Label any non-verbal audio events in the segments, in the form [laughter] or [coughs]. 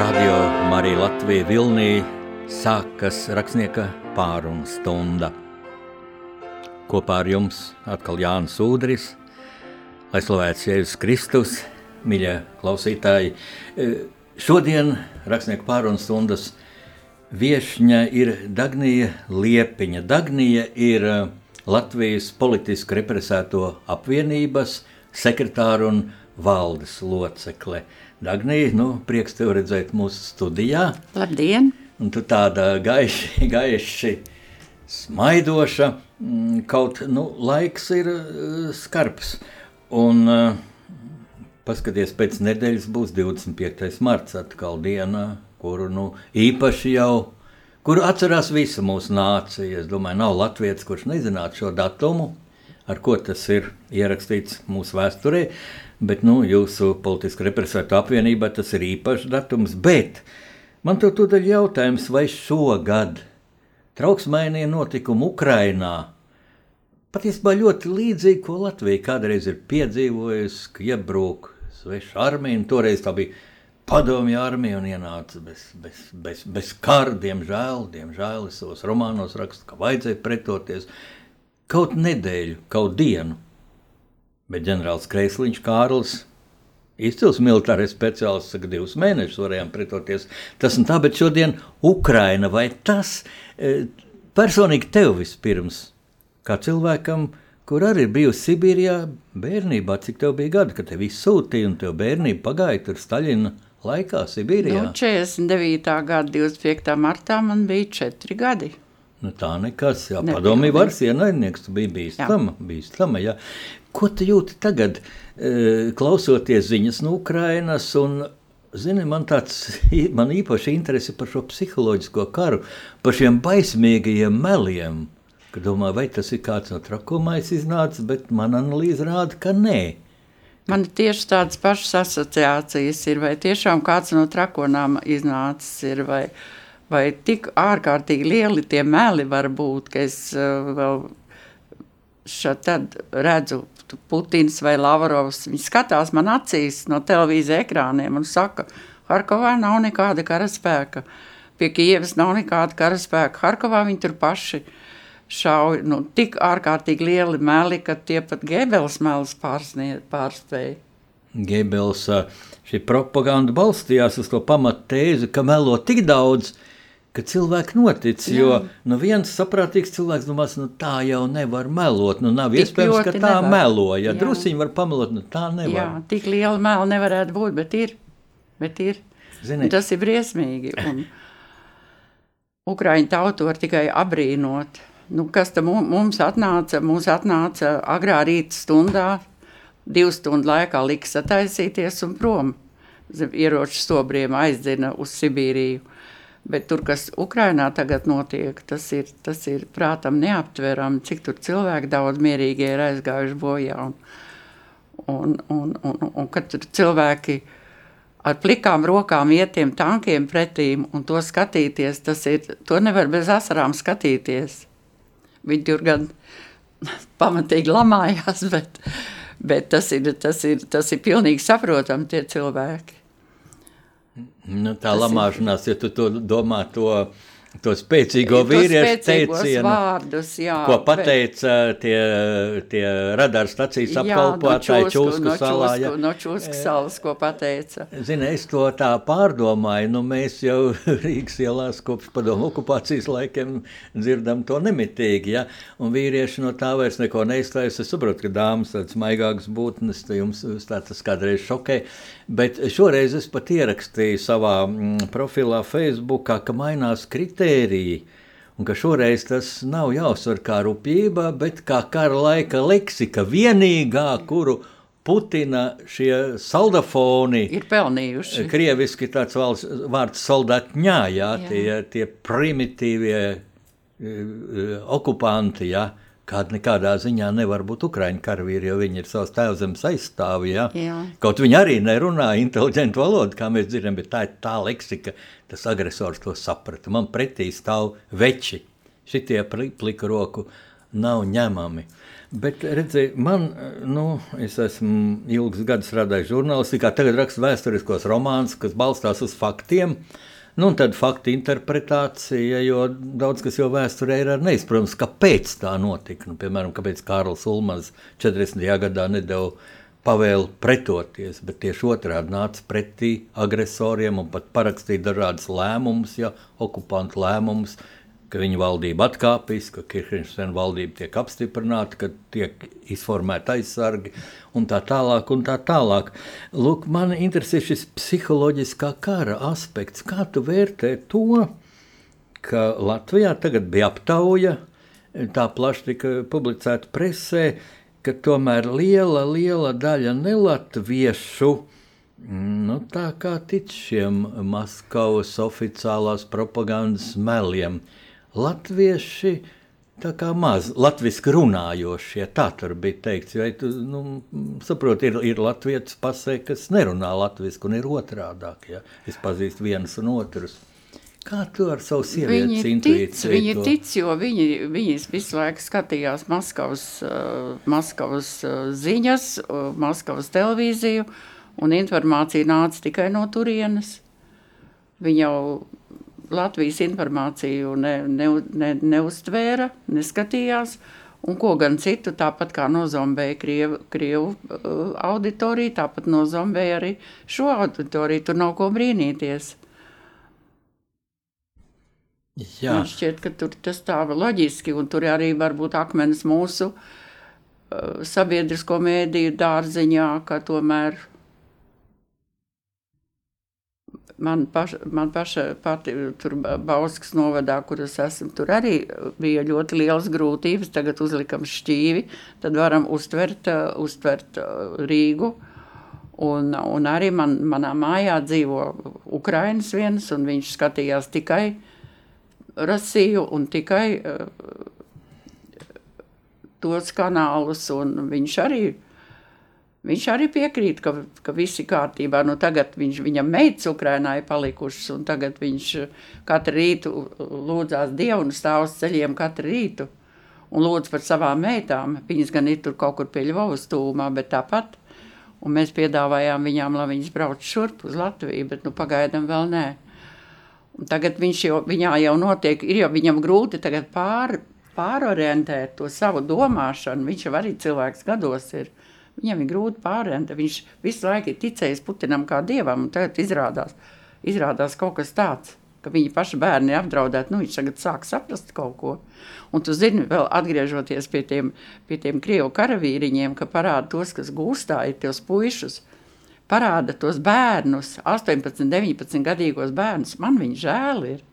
Radio Marija Latvija Vilnī sākas rakstnieka pārunu stunda. Kopā ar jums atkal Jānis Udris, lai slavēts Jēzus Kristus, mīļie klausītāji. E, šodien rakstnieka pārunu stundas viešņa ir Dagnija Liepiņa. Dagnija ir e, Latvijas politiski represēto apvienības sekretāra un valdes locekle. Dagnija, nu, prieks tev redzēt mūsu studijā. Labdien! Un tu tāda gaiši, [laughs] gaiši smaidoša, mm, kaut nu, laiks ir uh, skarbs. Un uh, paskaties, pēc nedēļas būs 25. marts atkal diena, kuru nu, īpaši jau, kuru atcerās visa mūsu nācija. Es domāju, nav latvietis, kurš nezinātu šo datumu, ar ko tas ir ierakstīts mūsu vēsturē. Bet nu, jūsu politiski represēta apvienībā tas ir īpašs datums. Bet man te tūdaļ jautājums, vai šogad trauksmainie notikumi Ukrainā patiesībā ļoti līdzīgi, ko Latvija kādreiz ir piedzīvojusi, ka iebrūk sveša armija, un toreiz tā bija padomju armija un ienāca bez, bez, bez, bez kara, diemžēl, diemžēl es savos romānos rakstu, ka vajadzēja pretoties kaut nedēļu, kaut dienu Bet ģenerālis Kreisliņš Kārlis izcils militārais speciālists, saka, divus mēnešus varējām pretoties. Tas un tā, bet šodien Ukraina vai tas e, personīgi tev vispirms, kā cilvēkam, kur arī ir bijusi Sibīrijā bērnībā, cik tev bija gadi, kad tev izsūtīja un tev bērnība pagāja tur Staļina laikā Sibīrijā? Nu, 49. gada 25. martā man bija 4 gadi. Nu, tā nekas, jā, padomju varas ienaidnieks, tu biji bīstama, bīstama, jā. Ko tu jūti tagad, e, klausoties ziņas no Ukrainas? Un, zini, man, tāds, [laughs] man īpaši interese par šo psiholoģisko karu, par šiem baismīgajiem meliem. Kad domāju, vai tas ir kāds no trakumais iznācis, bet man analīze rāda, ka nē. Man tieši tādas pašas asociācijas, ir, vai tiešām kāds no trakonām iznācis, ir, vai, vai tik ārkārtīgi lieli tie meli var būt, ka es uh, vēl šad redzu Putins vai Lavrovs, viņi skatās man acīs no televīzija ekrāniem un saka, Harkovā nav nekāda karaspēka, pie Kievas nav nekāda karaspēka, Harkovā viņi tur paši šauj, nu, tik ārkārtīgi lieli meli, ka tie pat Gebels melus pārspēja. Gebels šī propaganda balstījās uz to pamattēzi, ka melo tik daudz, uh, ka cilvēki notic. Jā. Jo nu, viens saprātīgs cilvēks domās, nu tā jau nevar melot. Nu, nav tik iespējams, ka tā nevar. melo. Ja druskuļi var pamelot, nu tā nevar. Jā, tik liela mela nevarētu būt, bet ir. Bet ir. Zini, tas ir briesmīgi. Un [coughs] Ukraiņu tautu var tikai abrīnot. Nu, kas tam mums atnāca? Mums atnāca agrā rīta stundā, divu stundu laikā liks attaisīties un prom. Ieroču stobriem aizdina uz Sibīriju. Bet tur, kas Ukrainā tagad notiek, tas ir, tas ir prātam neaptverami, cik tur cilvēki daudz mierīgi ir aizgājuši bojā. Un, un, un, un, un kad tur cilvēki ar plikām rokām iet tiem tankiem pretīm un to skatīties, tas ir, to nevar bez asarām skatīties. Viņi tur gan pamatīgi lamājās, bet, bet tas ir, tas ir, tas ir pilnīgi saprotami tie cilvēki. Nu, tā lamāšanās, ja tu to domā, to to spēcīgo vīriešu teicienu, vārdus, jā, ko pateica bet... tie, tie radara stacijas apkalpotāji no Čūsku no salā. Jā. No Čūsku salas, ko pateica. Zini, es to tā pārdomāju, nu mēs jau [laughs] Rīgas ielās kopš padomu okupācijas laikiem dzirdam to nemitīgi, ja, un vīrieši no tā vairs neko neizstājas. Es saprotu, ka dāmas tāds maigāks būtnes, jums tā tas kādreiz šokē, bet šoreiz es pat ierakstīju savā mm, profilā Facebookā, ka mainās kritiski kritēriji. Un ka šoreiz tas nav jāuzsver kā rupjība, bet kā kara laika leksika, vienīgā, kuru Putina šie saldafoni ir pelnījuši. Krieviski tāds valsts, vārds soldatņā, jā, jā. Tie, tie primitīvie uh, okupanti, jā. Ja kāda nekādā ziņā nevar būt ukraiņu karavīri, jo viņi ir savas tēvzemes aizstāvi. Ja? Jā. Kaut viņi arī nerunā inteliģentu valodu, kā mēs dzirdam, bet tā ir tā leksika, tas agresors to saprata. Man pretī stāv veči, šitie pliku roku nav ņemami. Bet, redziet, man, nu, es esmu ilgus gadus strādājis žurnālistikā, tagad rakstu vēsturiskos romānus, kas balstās uz faktiem. Nu, un tad faktu interpretācija, jo daudz kas jau vēsturē ir neizprotams, kāpēc tā notika. Nu, piemēram, kāpēc Kārlis Ulmans 40. gadā nedēļa pavēlu pretoties, bet tieši otrādi nāca pretī agresoriem un pat parakstīja dažādas lēmumus, ja okupantu lēmumus, ka viņa valdība atkāpjas, ka Kirchnersena valdība tiek apstiprināta, ka tiek izformēta aizsargi un tā tālāk. Un tā tālāk. Lūk, man interesē šis psiholoģiskā kara aspekts. Kā tu vērtē to, ka Latvijā tagad bija aptauja, tā plaši tika publicēta presē, ka tomēr liela, liela daļa nelatviešu Nu, tā kā tic šiem Maskavas oficiālās propagandas meliem. Latvieši tā kā maz latviešu runājošie, tā tur bija teikts. Vai tu nu, saproti, ir, ir latviešu pasē, kas nerunā latviešu, un ir otrādāk. Ja? Es pazīstu vienus un otrus. Kā tu ar savu sievietes intuīciju? Viņi to? tic, jo viņi, viņi visu laiku skatījās Maskavas, uh, Maskavas uh, ziņas, uh, Maskavas televīziju, un informācija nāca tikai no turienes. Viņi jau Latvijas informāciju ne, ne, ne, neuztvēra, neskatījās, un ko gan citu, tāpat kā nozombēja Krievu, Krievu uh, auditoriju, tāpat nozombēja arī šo auditoriju, tur nav ko brīnīties. Jā. Man šķiet, ka tur tas tā loģiski, un tur arī var būt akmenis mūsu uh, sabiedrisko mēdīju dārziņā, ka tomēr man, paš, man paša pati tur Bauskas novadā, kur es esmu, tur arī bija ļoti lielas grūtības, tagad uzlikam šķīvi, tad varam uztvert, uh, uztvert uh, Rīgu, Un, un arī man, manā mājā dzīvo Ukrainas viens, un viņš skatījās tikai Rasiju un tikai uh, tos kanālus, un viņš arī, viņš arī piekrīt, ka, ka viss ir kārtībā. Nu, tagad viņš, viņam meitas Ukrainā ir palikušas, un tagad viņš katru rītu lūdzās Dievu un stāv uz ceļiem katru rītu un lūdz par savām meitām. Viņas gan ir tur kaut kur pie Ļuvovas tūmā, bet tāpat. Un mēs piedāvājām viņām, lai viņas brauc šurp uz Latviju, bet nu pagaidām vēl nē. Un tagad viņš jau, viņā jau notiek, ir jau viņam grūti tagad pār, pārorientēt to savu domāšanu. Viņš jau arī cilvēks gados ir. Viņam ir grūti pārorientēt. Viņš visu laiku ir ticējis Putinam kā dievam, un tagad izrādās, izrādās kaut kas tāds, ka viņa paša bērni ir apdraudēti. Nu, viņš tagad sāk saprast kaut ko. Un tu zini, vēl atgriežoties pie tiem, pie tiem krievu karavīriņiem, ka parāda tos, kas gūstā ir tos puišus, parāda tos bērnus, 18, 19 gadīgos bērnus. Man viņi žēl ir.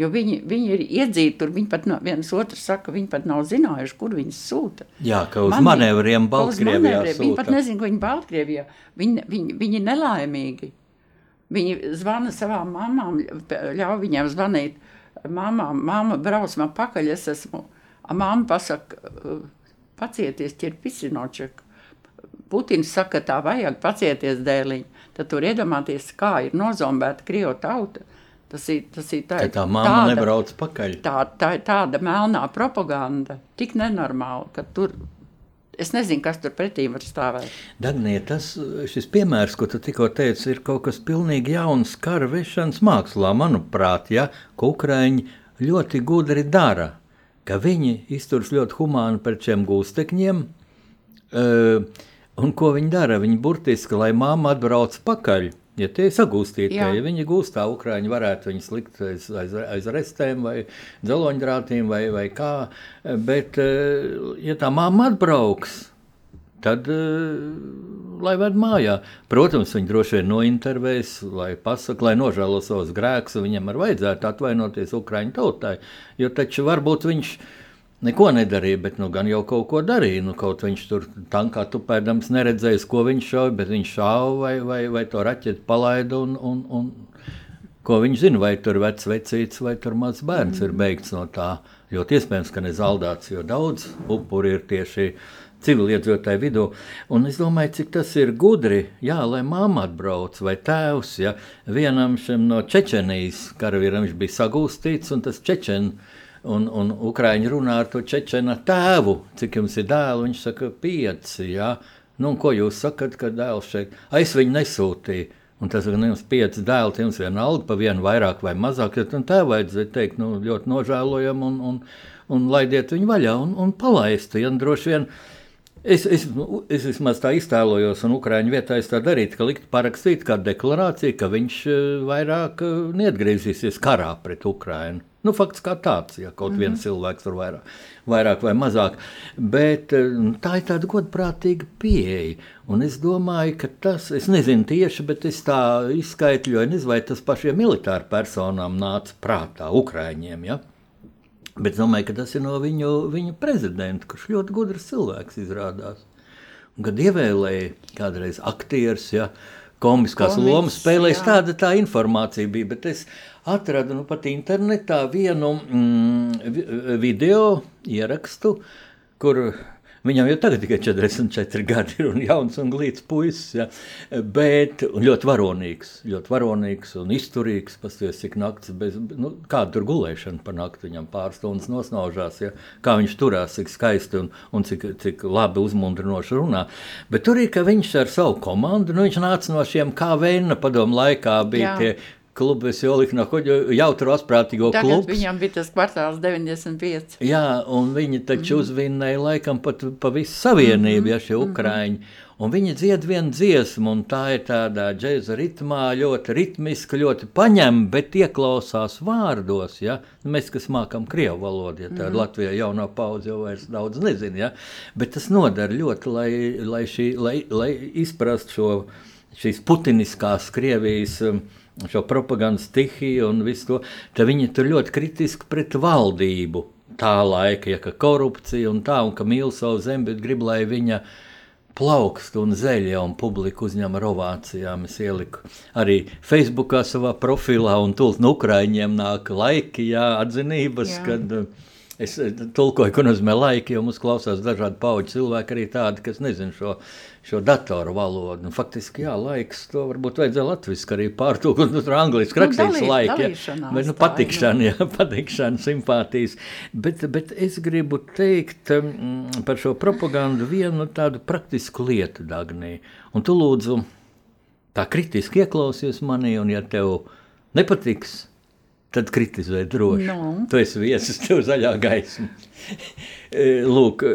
Jo viņi, viņi ir iedzīti tur, viņi pat nav, viens otrs saka, viņi pat nav zinājuši, kur viņus sūta. Jā, ka uz Man manevriem Baltkrievijā sūta. Viņi pat nezin, ka viņi Baltkrievijā. Viņi, viņi, viņi nelaimīgi. Viņi zvana savām mamām, ļauj viņiem zvanīt. Mamām, mamma brauc man pakaļ, es esmu. Mamma pasaka, pacieties, ķer pisinočeku. Putins saka, tā vajag pacieties dēliņ, tad tur iedomāties, kā ir nozombēta Krievu tauta. Tas ir, tas ir tā, tā māma tāda, nebrauc pakaļ. Tā, tā ir tāda melnā propaganda, tik nenormāla, ka tur Es nezinu, kas tur pretī var stāvēt. Dagnija, tas piemērs, ko tu tikko teici, ir kaut kas pilnīgi jauns kara vešanas mākslā, manuprāt, ja, ko Ukraiņi ļoti gudri dara, ka viņi izturas ļoti humāni pret šiem gūstekņiem, uh, Un ko viņi dara? Viņi burtiski, lai mamma atbrauc pakaļ. Ja tie ir sagūstīti, ja viņi gūstā, Ukrāņi varētu viņus likt aiz, aiz, aiz restēm vai dzeloņdrātīm vai, vai kā. Bet, eh, ja tā mamma atbrauks, tad eh, lai ved mājā. Protams, viņi droši vien nointervēs, lai pasakā, lai nožēlo savus grēkus, viņam ar vajadzētu atvainoties Ukrāņu tautai. Jo taču varbūt viņš ir neko nedarīja, bet nu, gan jau kaut ko darīja. Nu, kaut viņš tur tankā tupēdams neredzējis, ko viņš šauja, bet viņš šāva vai, vai, vai to raķeti palaida. Un, un, un, ko viņš zina, vai tur vecs vecīts vai tur mazs bērns ir beigts no tā. Ļoti iespējams, ka ne zaldāts, jo daudz upuri ir tieši civiliedzīvotāju vidū. Un es domāju, cik tas ir gudri, jā, lai mamma atbrauc vai tēvs. Ja? Vienam no Čečenijas karavīram viņš bija sagūstīts, un tas Čečenijas Un, un Ukrāņi runā ar to čečena tēvu, cik jums ir dēlu. Viņš saka, pieci. Ja? Nu, ko jūs sakat, ka dēls šeit? Es viņu nesūtīju. Un tas ir jums pieci dēli, jums viena alga, pa vienu vairāk vai mazāk. Tad tā vajadzēja teikt, nu, ļoti nožēlojam un, un, un laidiet viņu vaļā un, un palaistu. Ja, droši vien es, es, nu, es vismaz tā iztēlojos, un Ukrāņu vietā es tā darītu, ka likt parakstīt kādu deklarāciju, ka viņš eh, vairāk eh, neatgriezīsies karā pret Ukrāņu. Nu, fakts kā tāds, ja kaut mm -hmm. viens cilvēks tur vairāk, vairāk vai mazāk. Bet eh, tā ir tāda godprātīga pieeja. Un es domāju, ka tas, es nezinu tieši, bet es tā izskaidroju, vai tas pašiem militāru personām nāca prātā, Ukrāņiem. Ja? Bet es domāju, ka tas ir no viņu, viņu prezidenta, kurš ļoti gudrs cilvēks izrādās. Un, kad ievēlēja kādreiz aktierus, ja, komiskās Komis, lomas spēlēs, tāda tā informācija bija. Bet es atradu nu, pat internetā vienu mm, video ierakstu, kur Viņam jau tagad tikai 44 [laughs] gadi ir un jauns un glīts puisis, ja? bet ļoti varonīgs, ļoti varonīgs un izturīgs. Pasties, cik naktis bez, nu, kāda tur gulēšana pa nakti viņam pāris stundas nosnaužās, ja? kā viņš turās, cik skaisti un, un cik, cik labi uzmundrinoši runā. Bet tur ir, ka viņš ar savu komandu, nu, viņš nāca no šiem kā vēna padomu laikā, bija Jā. tie klubu es ieliku no jautru asprātīgo klubu. Viņam bija tas kvartāls 95. Jā, un viņi taču mm. uzvinnēja laikam pat pa visu savienību, mm -hmm. ja šie ukraiņi. Mm -hmm. Un viņi dzied vienu dziesmu, un tā ir tādā džēza ritmā, ļoti ritmiska, ļoti paņemta, bet ieklausās vārdos. Ja? Mēs, kas mākam krievu valodu, ja tāda mm. Latvijā jaunā paudze jau vairs daudz nezina, ja? bet tas nodara ļoti, lai, lai, šī, lai, lai izprastu šo, šīs putiniskās Krievijas um, šo propagandas stihiju un visu to, tad viņi tur ļoti kritiski pret valdību tā laika, ja ka korupcija un tā, un ka mīl savu zemi, bet grib, lai viņa plaukst un zeļ, ja un publika uzņem ar ovācijām. Es ieliku arī Facebookā savā profilā, un tūlīt no Ukraiņiem nāk laiki, jā, atzinības, jā. kad es tulkoju, ko nozīmē laiki, jo mums klausās dažādi pauģi cilvēki, arī tādi, kas nezin šo šo datoru valodu. Nu, faktiski, jā, laiks to varbūt vajadzēja latviešu arī pārtulkot, nu, tur angliski rakstīts nu, laika, ja, bet, nu, patikšana, jā, [laughs] patikšana, simpātijas. Bet, bet es gribu teikt um, par šo propagandu vienu tādu praktisku lietu, Dagnī. Un tu lūdzu tā kritiski ieklausies manī, un ja tev nepatiks, tad kritizē droši. No. Nu. Tu esi viesis, tev zaļā gaisma. [laughs] Lūk,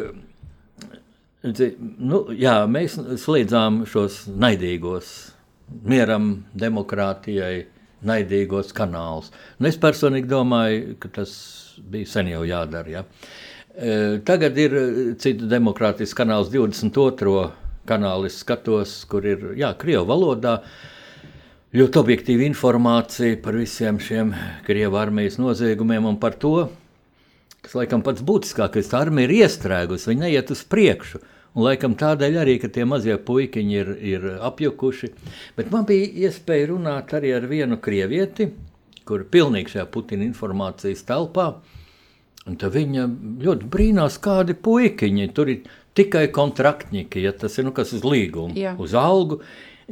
Nu, jā, mēs slēdzām šos naidīgos, mieram, demokrātijai, naidīgos kanālus. Un es personīgi domāju, ka tas bija sen jau jādara. Ja. E, tagad ir cits demokrātisks kanāls, 22. kanālu skatos, kur ir jā, Krievu valodā. Ļoti objektīva informācija par visiem šiem Krievijas armijas noziegumiem un par to, kas laikam pats būtiskākais, tā armija ir iestrēgusi, viņa neiet uz priekšu. Laikam tādēļ arī, ka tie mazie puikiņi ir, ir apjukuši. Bet man bija iespēja runāt arī ar vienu krievieti, kur ir pilnīgi šajā Putina informācijas telpā. Un viņa ļoti brīnās, kādi puikiņi tur ir tikai kontraktnieki, ja tas ir nu, kas uz līgumu, Jā. uz algu.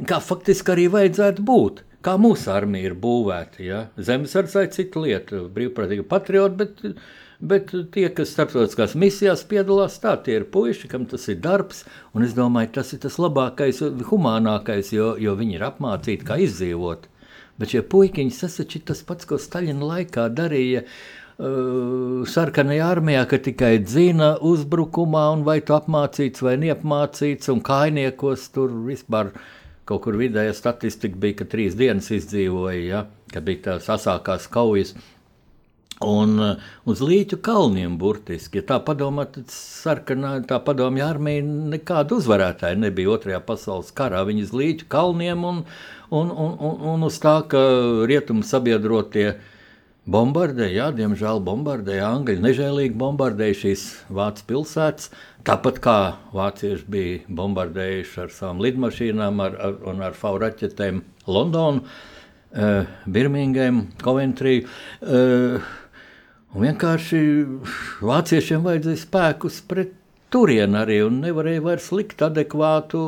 Kā faktiski arī vajadzētu būt. Kā mūsu armija ir būvēta. Ja? Zemesardze ir cita lieta, brīvprātīga patriota, bet Bet tie, kas starptautiskās misijās piedalās, tā tie ir puiši, kam tas ir darbs. Un es domāju, tas ir tas labākais, humānākais, jo, jo viņi ir apmācīti, kā izdzīvot. Bet šie puikiņi, tas taču ir tas pats, ko Staļina laikā darīja. Uh, sarkanajā armijā, ka tikai dzina uzbrukumā, un vai tu apmācīts vai neapmācīts, un kainiekos tur vispār kaut kur vidējā statistika bija, ka trīs dienas izdzīvoja, ja, kad bija tās asākās kaujas. Uh, Un uh, uz līķu kalniem burtiski, ja tā padomā, tad sarkanā, tā padomja armija nekāda uzvarētāja nebija otrajā pasaules karā. Viņi uz līķu kalniem un, un, un, un, un uz tā, ka rietumu sabiedrotie bombardēja, jā, diemžēl bombardēja Angļi, nežēlīgi bombardēja šīs Vācijas pilsētas, tāpat kā vācieši bija bombardējuši ar savām lidmašīnām ar, ar, un ar FAU raķetēm Londonu, uh, Birmingham, Coventry. Uh, Un vienkārši vāciešiem vajadzēja spēkus pret turieni arī un nevarēja vairs likt adekvātu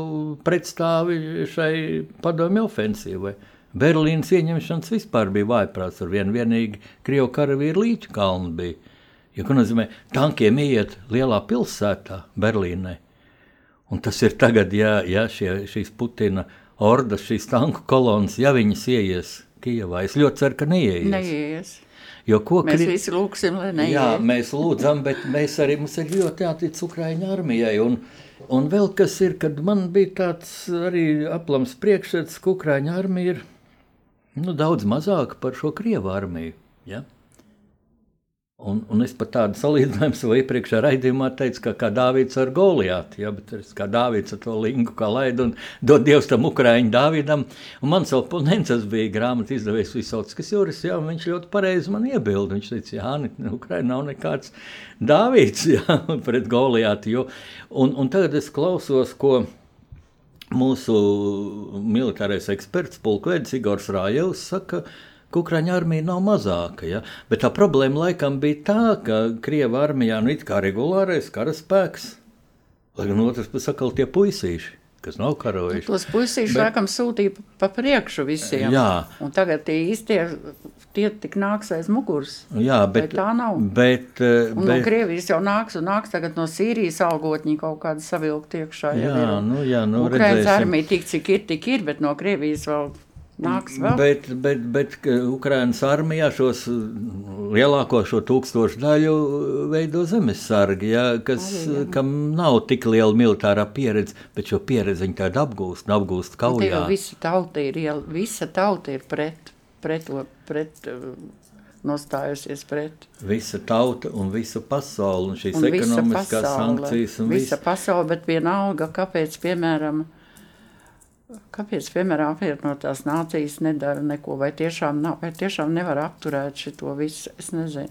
pretstāvi šai padomju ofensīvai. Berlīnas ieņemšanas vispār bija vājprāts ar vienu vienīgi Krievu karavīru līķu kalnu bija. Jo, ko nozīmē, tankiem iet lielā pilsētā, Berlīnē. Un tas ir tagad, ja, ja šie, šīs Putina ordas, šīs tanku kolonas, ja viņas ieies Kijavā, es ļoti ceru, ka neieies. Neieies. Jo ko mēs kri... visi lūgsim, lai neieies. Jā, mēs lūdzam, bet mēs arī, mums ir ļoti jātic Ukraiņu armijai. Un, un vēl kas ir, kad man bija tāds arī aplams priekšsats, ka Ukraiņu armija ir nu, daudz mazāka par šo Krievu armiju. Ja? Un, un es pat tādu salīdzinājumu savā iepriekšējā raidījumā teicu, ka kā Dāvids ar Goliātu, ja, bet es kā Dāvids ar to lingu kā laidu un dod Dievs tam Ukraiņu Dāvidam. Un mans oponents bija grāmatu izdevējs Visautskas Juris, ja, un viņš ļoti pareizi man iebilda. Viņš teica, jā, ne, Ukraiņa nav nekāds Dāvids, [laughs] ja, pret Goliātu. Jo, un, un tagad es klausos, ko mūsu militārais eksperts, pulkvedis Igors Rājevs saka, ka ka Ukraiņu armija nav mazāka. Ja? Bet tā problēma laikam bija tā, ka Krievijas armijā nu, ir regulārais karaspēks, lai gan otrs puses atkal tie puisīši. Kas nav karojuši. Tos puisīšus laikam sūtīja pa priekšu visiem. Jā. Un tagad tie īstie tie tik nāks aiz muguras. Jā, bet Vai tā nav. Bet, uh, un bet, no Krievijas jau nāks un nāks tagad no Sīrijas algotņi kaut kāda savilkt iekšā. Jā, ja nu, jā, nu, Ukrainas armija tik cik ir, tik ir, bet no Krievijas vēl Nāks vēl. Bet, bet, bet Ukraiņas armijā šos lielāko šo tūkstošu daļu veido zemesargi, ja, kas, Arī, kam nav tik liela militārā pieredze, bet šo pieredzi viņi tādu apgūst, apgūst kaujā. Visa tauta ir, visa tauta ir pret, pret, pret nostājusies pret. Visa tauta un visa pasaule un šīs un ekonomiskās pasaule, sankcijas. Un visa vis... pasaule, bet vienalga, kāpēc, piemēram, Kāpēc, piemēram, apvienotās nācijas nedara neko, vai tiešām, nav, vai tiešām nevar apturēt šo visu? Es nezinu.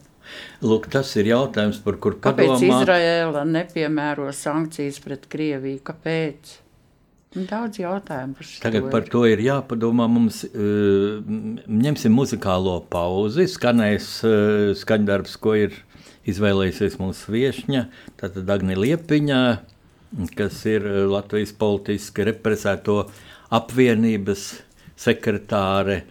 Lūk, tas ir jautājums, par kur padomāt. Kāpēc Izraēla nepiemēro sankcijas pret Krieviju? Kāpēc? Daudz jautājumu par šo. Tagad par to ir jāpadomā. Mums uh, ņemsim muzikālo pauzi. Skanēs uh, skaņdarbs, ko ir izvēlējusies mūsu viešņa, tātad Agni Liepiņa, kas ir Latvijas politiski represēto uh, apvienības sekretāre,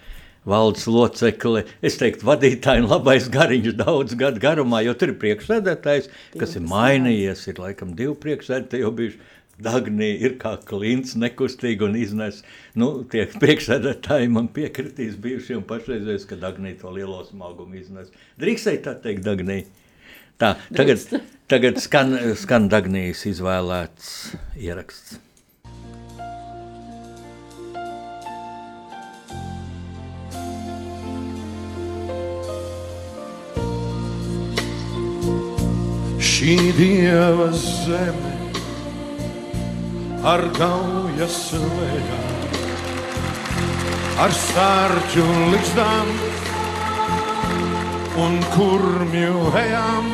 valdes locekle, es teiktu, vadītāja un labais gariņš daudz gadu garumā, jo tur ir priekšsēdētājs, kas ir mainījies, ir laikam divi priekšsēdētāji jau bijuši. Dagnī ir kā klints, nekustīgi un iznes. Nu, tie priekšsēdētāji man piekritīs bijušiem pašreizējais, ka Dagnī to lielo smagumu iznes. Drīkstēji tā teikt, Dagnī? Tā, tagad, tagad skan, skan Dagnijas izvēlēts ieraksts. šī dieva zeme ar gaujas lejām, ar sārķu likstām un kurmju ejām,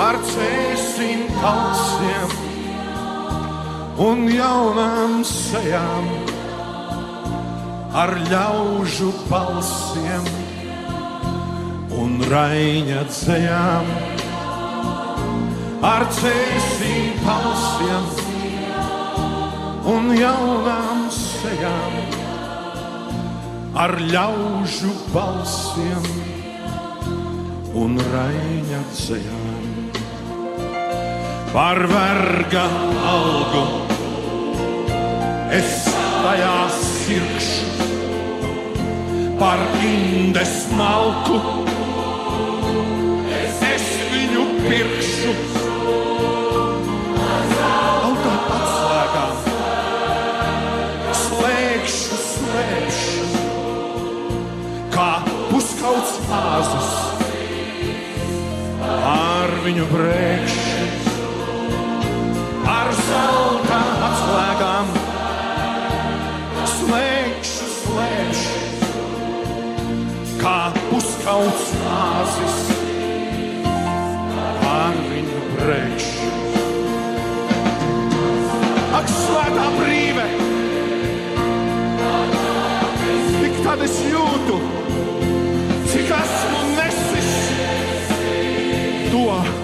ar cēsim kalsiem un jaunām sejām, ar ļaužu balsiem un raiņa dzējām ar cēsīm palsiem un jaunām sejām, ar ļaužu balsiem un raiņa dzējām. Par verga algu. Es tajā sirkšu, par indes malku. Es viņu pirkšu. Puskauts āzus. Ar viņu brēkšķi, ar zelta atslēgām, slēgšu, slēgšu, kā puskauts āzus ar viņu brēkšķi. Ak, svētā brīve! Tik tad es jūtu! cik esmu nesis to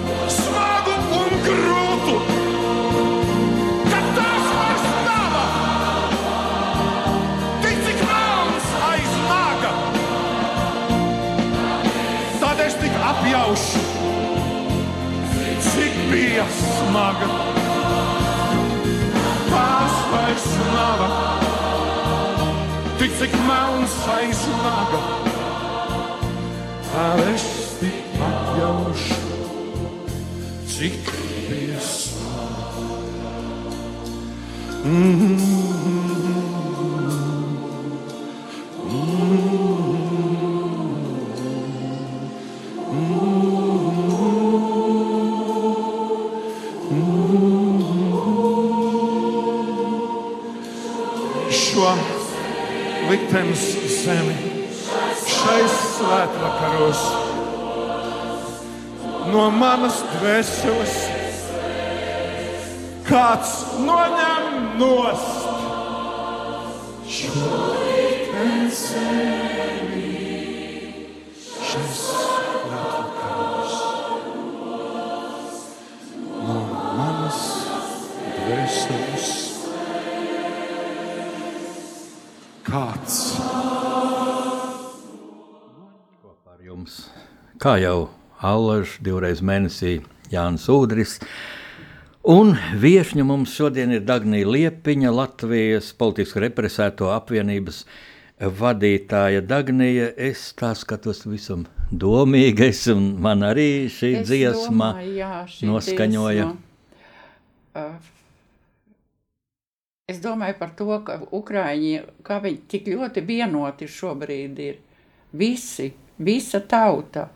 pomaga. Tās vairs nav, tik cik melns vairs nav. Tev es tik atļaušu, cik bija smaga. Mm -hmm. Dvēseles kāds noņem nost šo zemi šais svētvakaros. No manas dvēseles. kāds. Kā jau Allaž, divreiz mēnesī Jānis Udris. Un viesņa mums šodien ir Dagnija Liepiņa, Latvijas politiski represēto apvienības vadītāja Dagnija. Es tā skatos visam domīgi, es un man arī šī es dziesma domāju, jā, šī noskaņoja. Dziesma. Uh Es domāju par to, ka Ukrāņi, kā viņi tik ļoti vienoti šobrīd ir. Visi, visa tauta.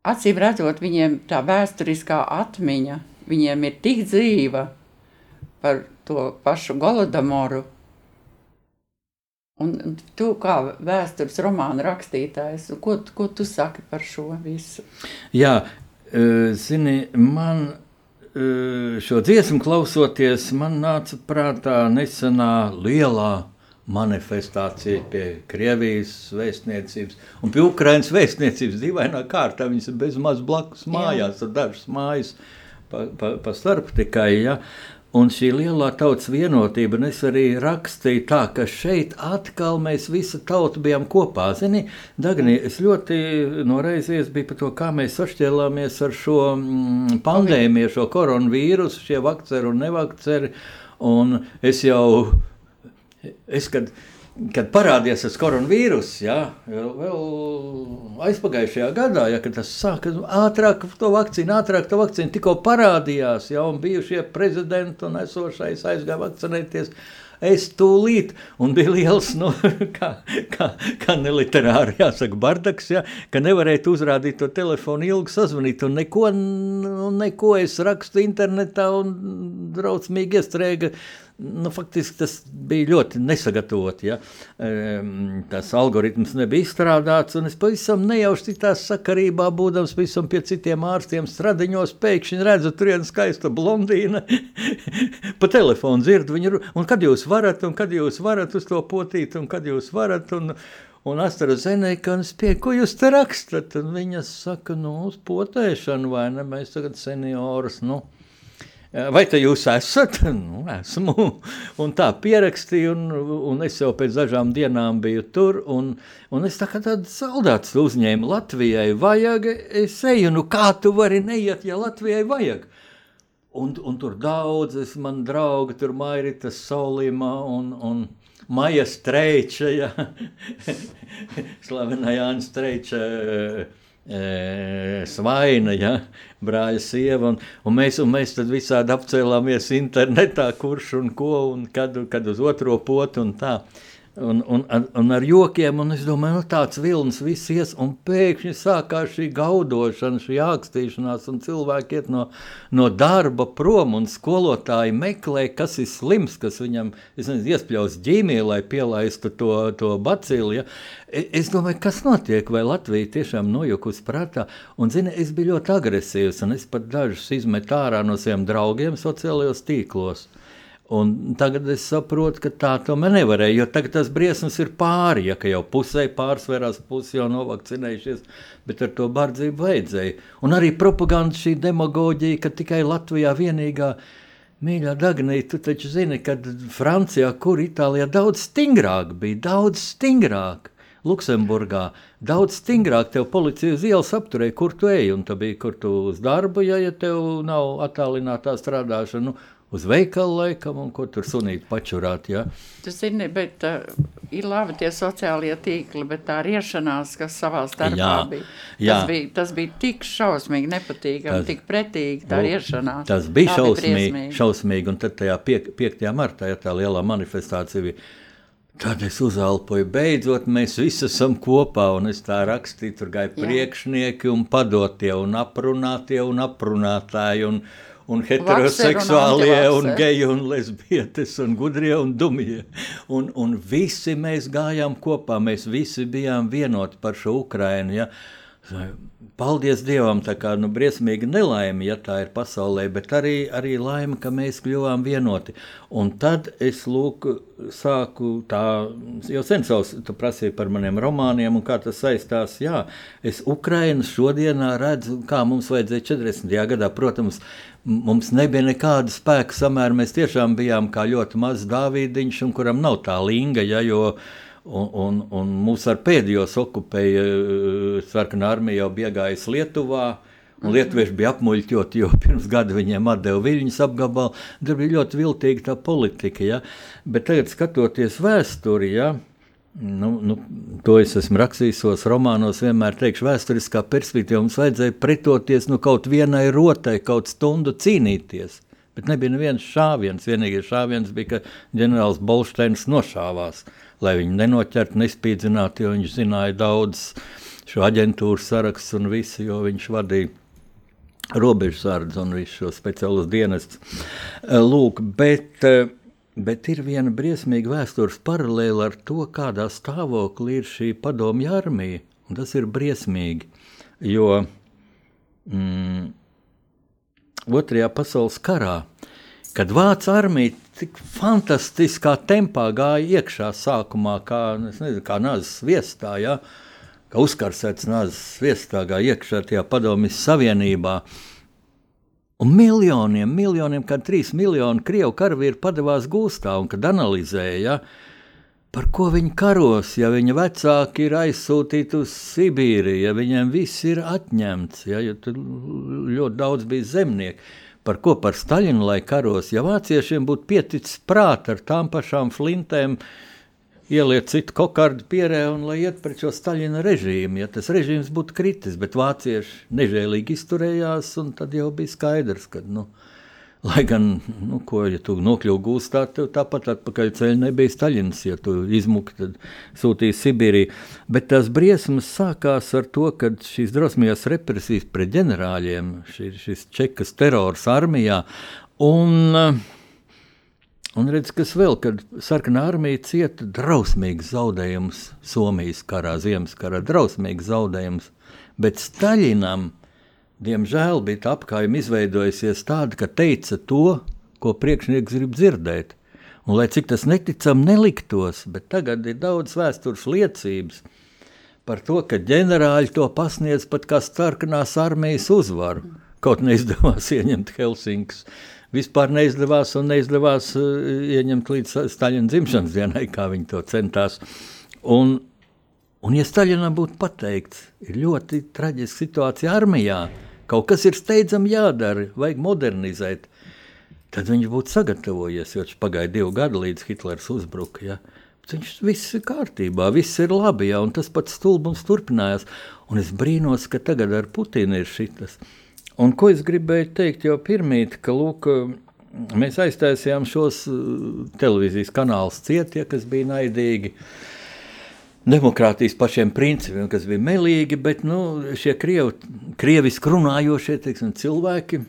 Acīm redzot, viņiem tā vēsturiskā atmiņa, viņiem ir tik dzīva par to pašu Golodamoru. Un tu kā vēstures romāna rakstītājs, ko, ko tu saki par šo visu? Jā, zini, man šo dziesmu klausoties, man nāca prātā nesenā lielā manifestācija pie Krievijas vēstniecības un pie Ukraiņas vēstniecības. Dīvainā kārtā viņas ir bezmaz blakus mājās, ar dažas mājas pa, pa, pa starp tikai. Ja. Un šī lielā tautas vienotība, un es arī rakstīju tā, ka šeit atkal mēs visi tauta bijām kopā. Zini, Dagni, es ļoti noreizies biju par to, kā mēs sašķēlāmies ar šo mm, pandēmiju, šo koronavīrusu, šie vakceri un nevakceri. Un es jau, es kad, kad parādījās tas koronavīrus, ja, vēl aizpagājušajā gadā, ja tas sāka ātrāk, to vakcīnu, ātrāk to vakcīnu tikko parādījās, ja, un bijušie prezidenti un esošais aizgāja vakcinēties. Es tūlīt, un bija liels, nu, [laughs] kā, kā, kā neliterāri jāsaka, bardaks, ja, ka nevarēja uzrādīt to telefonu ilgi sazvanīt, un neko, nu, neko es rakstu internetā un draucmīgi iestrēga nu, faktiski tas bija ļoti nesagatavots. Ja? Tas algoritms nebija izstrādāts, un es pavisam nejauši citā sakarībā, būdams pavisam pie citiem ārstiem, stradiņos, pēkšņi redzu, tur viena skaista blondīna. [laughs] pa telefonu dzirdu viņu, un kad jūs varat, un kad jūs varat uz to potīt, un kad jūs varat. Un, Un Astra Zenēkans pie, ko jūs te rakstat? Un viņa saka, nu, uz potēšanu, vai ne? Mēs tagad seniorus, nu, Vai te jūs esat? Nu, esmu. Un tā pierakstīju, un, un es jau pēc dažām dienām biju tur. Un, un es tā kā tāds saldāts uzņēmu Latvijai. Vajag, es eju, nu kā tu vari neiet, ja Latvijai vajag? Un, un tur daudzas man draugi, tur Mairita Solima un, un Maija Streiča, ja. [laughs] slavenā Jāna Streiča Svaina, ja, brāļa sieva, un, un, mēs, un mēs tad visādi apcēlāmies internetā, kurš un ko, un kad, kad uz otro potu un tā. Un, un, un ar jokiem, un es domāju, nu, tāds vilnis viss ies, un pēkšņi sākās šī gaudošana, šī ākstīšanās, un cilvēki iet no, no darba prom, un skolotāji meklē, kas ir slims, kas viņam, iespļaus ģīmī, lai pielaistu to, to bacili, ja? E, es domāju, kas notiek, vai Latvija tiešām nojukus prātā, un, zini, es biju ļoti agresīvs, un es pat dažus izmetu ārā no saviem draugiem sociālajos tīklos. Un tagad es saprotu, ka tā tomēr nevarēja, jo tagad tas briesmas ir pāri, ja jau pusē pārsvarās, pusi jau novakcinējušies, bet ar to bardzību vajadzēja. Un arī propaganda, šī demagoģija, ka tikai Latvijā vienīgā Mīļā Dagnija, tu taču zini, ka Francijā, kur Itālijā daudz stingrāk bija, daudz stingrāk. Luksemburgā daudz stingrāk tev policija uz ielas apturēja, kur tu ej, un tu biji, kur tu uz darbu, ja, ja tev nav attālinātā strādāšana. Nu, uz veikalu laikam, un ko tur sunīt pačurāt. Ja? Tu zini, bet uh, ir labi tie sociālie tīkli, bet tā riešanās, kas savā starpā jā, bija, jā. Tas, bija, tas bija tik šausmīgi nepatīkami, tik pretīgi tā riešanās. Tas bija tā šausmīgi, bija šausmīgi, un tad tajā 5. martā, ja tā lielā manifestācija bija, Tad es uzelpoju, beidzot, mēs visi esam kopā, un es tā rakstīju, tur gāja priekšnieki un padotie, un aprunātie un aprunātāji, un, un heteroseksuālie, un, un geji, un lesbietes, un gudrie, un dumjie. Un, un visi mēs gājām kopā, mēs visi bijām vienoti par šo Ukrainu. Ja? Paldies Dievam, tā kā nu, briesmīga nelaime, ja tā ir pasaulē, bet arī, arī laime, ka mēs kļuvām vienoti. Un tad es lūk, sāku tā, jau sen savs, tu prasīji par maniem romāniem un kā tas saistās. Jā, es Ukrainu šodienā redzu, kā mums vajadzēja 40. gadā, protams, mums nebija nekāda spēka samēra, mēs tiešām bijām kā ļoti mazs Dāvīdiņš, un kuram nav tā linga, ja, jo, Un, un, un mūs ar pēdējos okupēja eh, sarkanā armija jau bija gājusi Lietuvā. Un lietuvieši bija apmuļķoti, jo [laughs] pirms gada viņiem atdeva viļņas apgabalu. Tur bija ļoti viltīga tā politika. Ja? Bet tagad, skatoties vēsturi, ja? Nu, nu, to es esmu rakstījis savos romānos, vienmēr teikšu, vēsturiskā perspektīvā mums vajadzēja pretoties nu, kaut vienai rotai, kaut stundu cīnīties. Bet nebija neviens šāviens. Vienīgais šāviens bija, ka ģenerālis Bolsteins nošāvās lai viņu nenoķertu, nespīdzinātu, jo viņš zināja daudz šo aģentūru sarakstu un visu, jo viņš vadīja robežsardzi un visu šo speciālos dienestus. Lūk, bet, eh, bet ir viena briesmīga vēstures paralēla ar to, kādā stāvoklī ir šī padomju armija, tas ir briesmīgi, jo mm, Otrajā pasaules karā, kad Vācu armija tik fantastiskā tempā gāja iekšā sākumā, kā, nezinu, kā nāzes viestā, ja? kā uzkarsēts nāzes viestā gāja iekšā tajā padomjas savienībā. Un miljoniem, miljoniem, kad trīs miljoni krievu karavīri padavās gūstā un kad analizēja, ja? par ko viņi karos, ja viņa vecāki ir aizsūtīti uz Sibīriju, ja viņiem viss ir atņemts, ja? jo tur ļoti daudz bija zemnieku Par ko par Staļinu lai karos, ja vāciešiem būtu pieticis prāt ar tām pašām flintēm, ieliet citu kokardu pierē un lai iet pret šo Staļina režīmu. Ja tas režīms būtu kritis, bet vācieši nežēlīgi izturējās, un tad jau bija skaidrs, ka, nu, Lai gan, nu, ko, ja tu nokļuvi gūstā, tev tāpat atpakaļ ceļā nebija Staļins, ja tu izmuki, tad sūtīji Sibīriju. Bet tās briesmas sākās ar to, ka šīs drosmīgās represijas pret ģenerāļiem, šī, šis čekas terors armijā, un, un redz, kas vēl, kad sarkanā armija cieta drausmīgas zaudējumus Somijas karā, Ziemas karā, drausmīgas zaudējumus, bet Staļinam – Diemžēl bija tā apgājuma izveidojusies tāda, ka teica to, ko priekšnieks grib dzirdēt. Un, lai cik tas neticami neliktos, bet tagad ir daudz vēstures liecības par to, ka ģenerāļi to pasniedz pat kā starkanās armijas uzvaru. Kaut neizdevās ieņemt Helsinkas. Vispār neizdevās un neizdevās uh, ieņemt līdz Staļina dzimšanas dienai, kā viņi to centās. Un, un ja Staļinam būtu pateikts, ir ļoti traģiska situācija armijā, kaut kas ir steidzami jādara, vajag modernizēt. Tad viņš būtu sagatavojies, jo pagāja divu gadu līdz Hitlers uzbruka. Ja? Viņš viss ir kārtībā, viss ir labi, ja? un tas pats stulbums turpinājās. Un es brīnos, ka tagad ar Putinu ir šitas. Un ko es gribēju teikt jau pirmīt, ka lūk, mēs aiztaisījām šos uh, televīzijas kanālus cietie, kas bija naidīgi. Demokrātijas pašiem principiem, kas bija melīgi, bet nu, šie krievi, krieviski runājošie teiksim, cilvēki,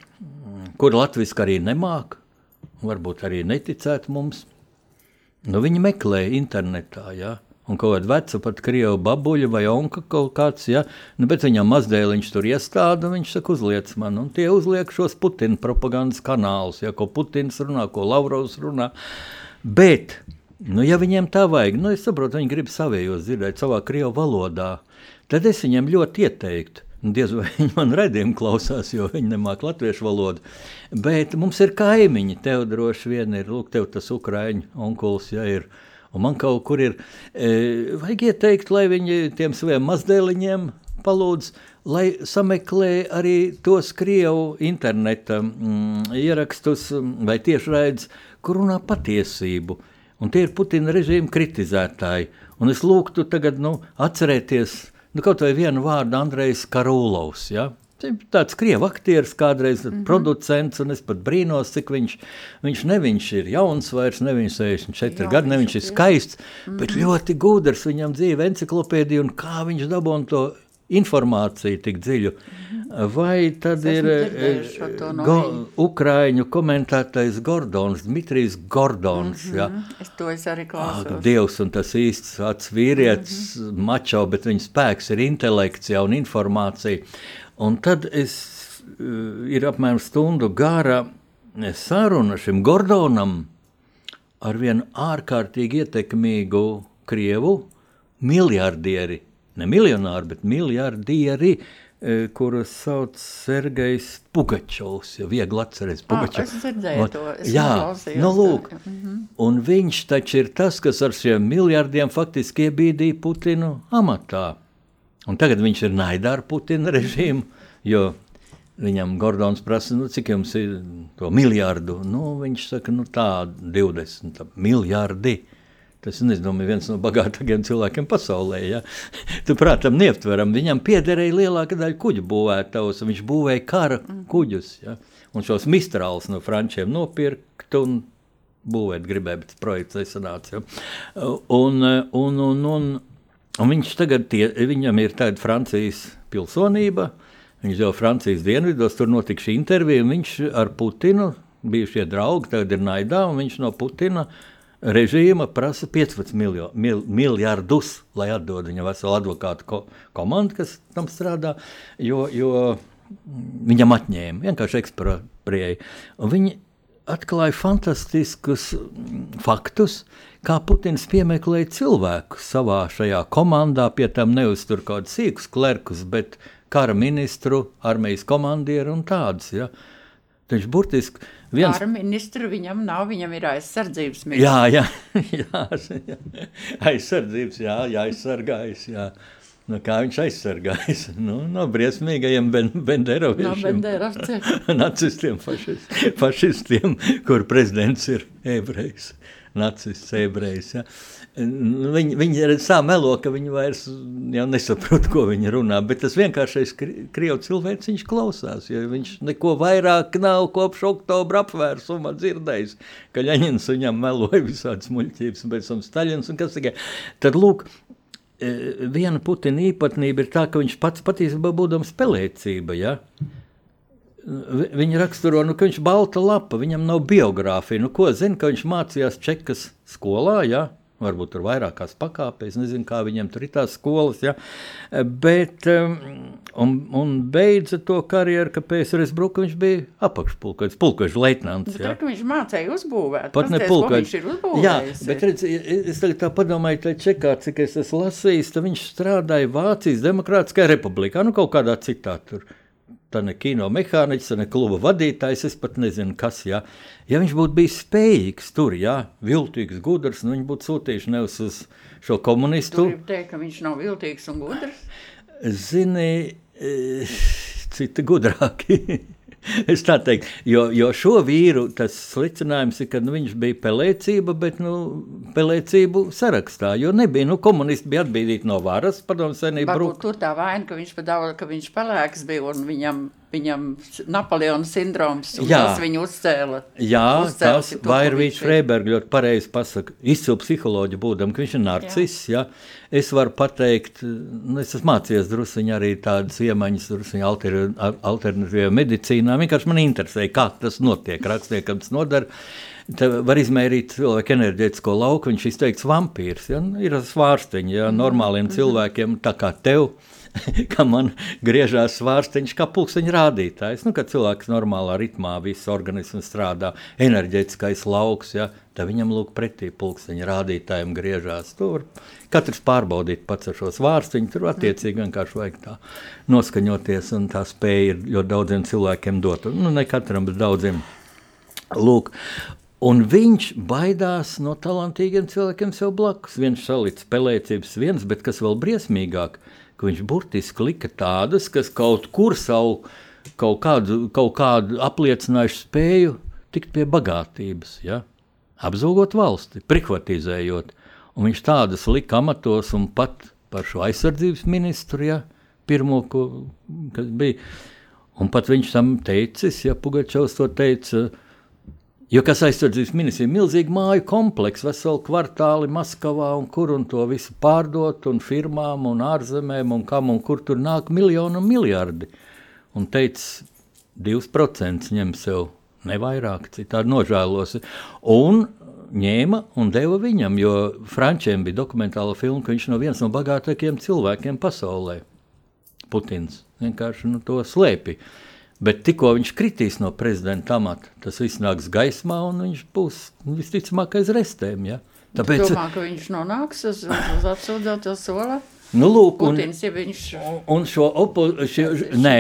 kuri latviešu arī nemāca, varbūt arī neticētu mums, nu, viņi meklē internetā. Ja? Un kaut kāda veca, pat krievu babuļa vai onka kaut kāds, ja, nu, bet viņam mazdēliņš tur iestāda, viņš saka, uzliec man, un tie uzliek šos Putina propagandas kanālus, ja, ko Putins runā, ko Lavrovs runā, bet Nu, ja viņiem tā vajag, nu, es saprotu, viņi grib savējos dzirdēt savā krievu valodā, tad es viņiem ļoti ieteiktu. Diez vai [laughs] viņi man redzējumu klausās, jo viņi nemāķi latviešu valodu. Bet mums ir kaimiņi. Tev droši vien ir, lūk, tev tas ukrāņu onkulis, ja ir. Un man kaut kur ir, e, vajag ieteikt, lai viņi tiem saviem mazdēliņiem palūdz, lai sameklē arī tos krievu interneta mm, ierakstus vai tiešraidus, kur runā patiesību. Un tie ir Putina režīma kritizētāji. Un es lūgtu tagad nu, atcerēties nu, kaut vai vienu vārdu Andrejs Karūlovs. Ja? Tāds krievu aktieris, kādreiz mm -hmm. producents, un es pat brīnos, cik viņš, viņš ne viņš ir jauns vairs, ne viņš 64 gadi, ne viņš ir skaists, mm -hmm. bet ļoti gudrs, viņam dzīve enciklopēdija, un kā viņš dabūna to informāciju tik dziļu. Vai tad ir no go, Ukrāņu komentētais Gordons, Dmitrijs Gordons? Mm -hmm. ja? Es to es arī klausos. Ah, Dievs un tas īsts vats vīrietis, mm -hmm. mačo, bet viņa spēks ir intelekts ja, un informācija. Un tad es, ir apmēram stundu gara saruna šim Gordonam ar vienu ārkārtīgi ietekmīgu Krievu miljardieri ne miljonāri, bet miljardieri, e, kurus sauc Sergejs Pugačovs. Ja viegli atcerēties, Pugačovs. Ah, es dzirdēju to. Es jā, nu lūk. Mm -hmm. Un viņš taču ir tas, kas ar šiem miljardiem faktiski iebīdīja Putinu amatā. Un tagad viņš ir naidā ar Putina režīmu, jo Viņam Gordons prasa, nu, cik jums ir to miljardu. Nu, viņš saka, nu, tā 20 tā, miljardi. Tas ir viens no bagātākajiem cilvēkiem pasaulē. Ja? [laughs] Tu, prātam, neaptveram. Viņam piederēja lielākā daļa kuģu būvētājus. Viņš būvēja kara kuģus. Ja? Un šos mistrālus no frančiem nopirkt un būvēt gribēja, bet projekts nesanāca. Ja? Un, un, un, un, un viņš tagad, tie, viņam ir tāda Francijas pilsonība. Viņš jau Francijas dienvidos, tur notika šī intervija, un viņš ar Putinu, bijušie draugi, tagad ir naidā, un viņš no Putina uh, režīma prasa 15 miljo, mil, miljardus, lai atdod viņa veselu advokātu ko, komandu, kas tam strādā, jo, jo viņam atņēma vienkārši ekspropriēja. Viņi atklāja fantastiskus faktus, kā Putins piemeklēja cilvēkus savā šajā komandā, pie tam neuztur kaut kādus sīkus klerkus, bet kara ministru, armijas komandieru un tādus. Ja. Viņš burtiski viens... Ar ministru viņam nav, viņam ir aizsardzības ministrs. Jā, jā, [laughs] jā, jā. aizsardzības, jā, jāaizsargājas, jā. Nu, kā viņš aizsargājas [laughs] nu, no briesmīgajiem ben, benderoviešiem. No [laughs] nacistiem, fašist, fašistiem, kur prezidents ir ebrejs, nacists ebrejs. Ja. Nu, viņi, viņi tā melo, ka viņi vairs nesaprot, ko viņi runā. Bet tas vienkāršais krievu cilvēks klausās. Viņš neko vairāk nav kopš oktobra apvērsuma dzirdējis. Ka Ļaņins viņam meloja visādas muļķības, un pēc tam Staļins un kas tikai. Tad lūk, e, viena Putina īpatnība ir tā, ka viņš pats patiesībā būdams spēlēcība. Ja? Viņa raksturo, nu, ka viņš ir balta lapa, viņam nav biogrāfija. Nu, ko zina, ka viņš mācījās Čekas skolā? Ja? varbūt tur vairākās pakāpēs, nezinu, kā viņiem tur ir tās skolas, ja? bet, um, un, un beidza to karjeru, ka PSRS Bruka viņš bija apakšpulkaģis, pulkaģis leitnants. Ja? Bet, viņš mācēja uzbūvēt, pat ne pulkaģis. Jā, bet redz, es tagad tā padomāju, tā čekā, cik es esmu lasījis, tad viņš strādāja Vācijas Demokrātiskajā republikā, nu kaut kādā citā tur tā ne kino mehāniķis, ne kluba vadītājs, es pat nezinu, kas. Jā. Ja viņš būtu bijis spējīgs tur, jā, viltīgs, gudrs, nu viņš būtu sūtījuši nevis uz šo komunistu. Tur teikt, ka viņš nav viltīgs un gudrs? Zini, eh, citi gudrāki. [laughs] [laughs] es tā teiktu, jo, jo šo vīru tas licinājums ir, ka nu, viņš bija pelēcība, bet nu, pelēcību sarakstā. Jo nebija, nu, komunisti bija atbīdīti no varas, padomu senību. Varbūt tur tā vaina, ka viņš pa daudz, ka viņš pelēks bija un viņam viņam Napoleona sindroms, tas viņu uzcēla. Jā, uzcēla tas Vairvīčs Freiberg ļoti pareizi pasaka, izcilu psiholoģu būdam, ka viņš ir narcis, jā. jā. Es varu pateikt, nu, es esmu mācījies drusciņi arī tādas iemaņas, drusciņi alter, alternatīvajā medicīnā, vienkārši man interesē, kā tas notiek, rakstniekam tas nodara. Te var izmērīt cilvēku enerģētisko lauku, viņš izteikts vampīrs, ja? ir svārsteņi, ja? normāliem mm -hmm. cilvēkiem, tā kā tev, [laughs] ka man griežās svārsteņš kā pulksteņa rādītājs. Nu, kad cilvēks normālā ritmā, viss organisms strādā, enerģētiskais lauks, ja, tad viņam lūk pretī pulksteņa rādītājiem griežās. Tur katrs pārbaudīt pats ar šo svārsteņu, tur attiecīgi vienkārši vajag tā noskaņoties, un tā spēja ir ļoti daudziem cilvēkiem dot. Nu, ne katram, bet daudziem. Lūk, Un viņš baidās no talantīgiem cilvēkiem sev blakus. Viņš salicis spēlēcības viens, bet kas vēl briesmīgāk, ka viņš burtiski lika tādas, kas kaut kur savu kaut kādu, kaut kādu apliecinājušu spēju tikt pie bagātības, ja? apzogot valsti, prihvatizējot. Un viņš tādas lika amatos un pat par šo aizsardzības ministru, ja, pirmo, ko, kas bija. Un pat viņš tam teicis, ja Pugačovs to teica, jo kas aizsardzības ministrs ir milzīgi māju kompleks, veselu kvartāli Maskavā un kur un to visu pārdot un firmām un ārzemēm un kam un kur tur nāk miljonu un miljardi. Un teica, 2% ņem sev nevairāk, citādi nožēlos. Un ņēma un deva viņam, jo Frančiem bija dokumentāla filma, ka viņš no viens no bagātākajiem cilvēkiem pasaulē. Putins vienkārši nu, to slēpja. Bet tikko viņš kritīs no prezidenta amata, tas viss nāks gaismā un viņš būs visticamāk aiz restēm. Ja? Tāpēc... Domā, ka viņš nonāks uz, uz atsūdzēto soli? Nu, lūk, un, Putins, ja viņš... un šo opozīciju, nē,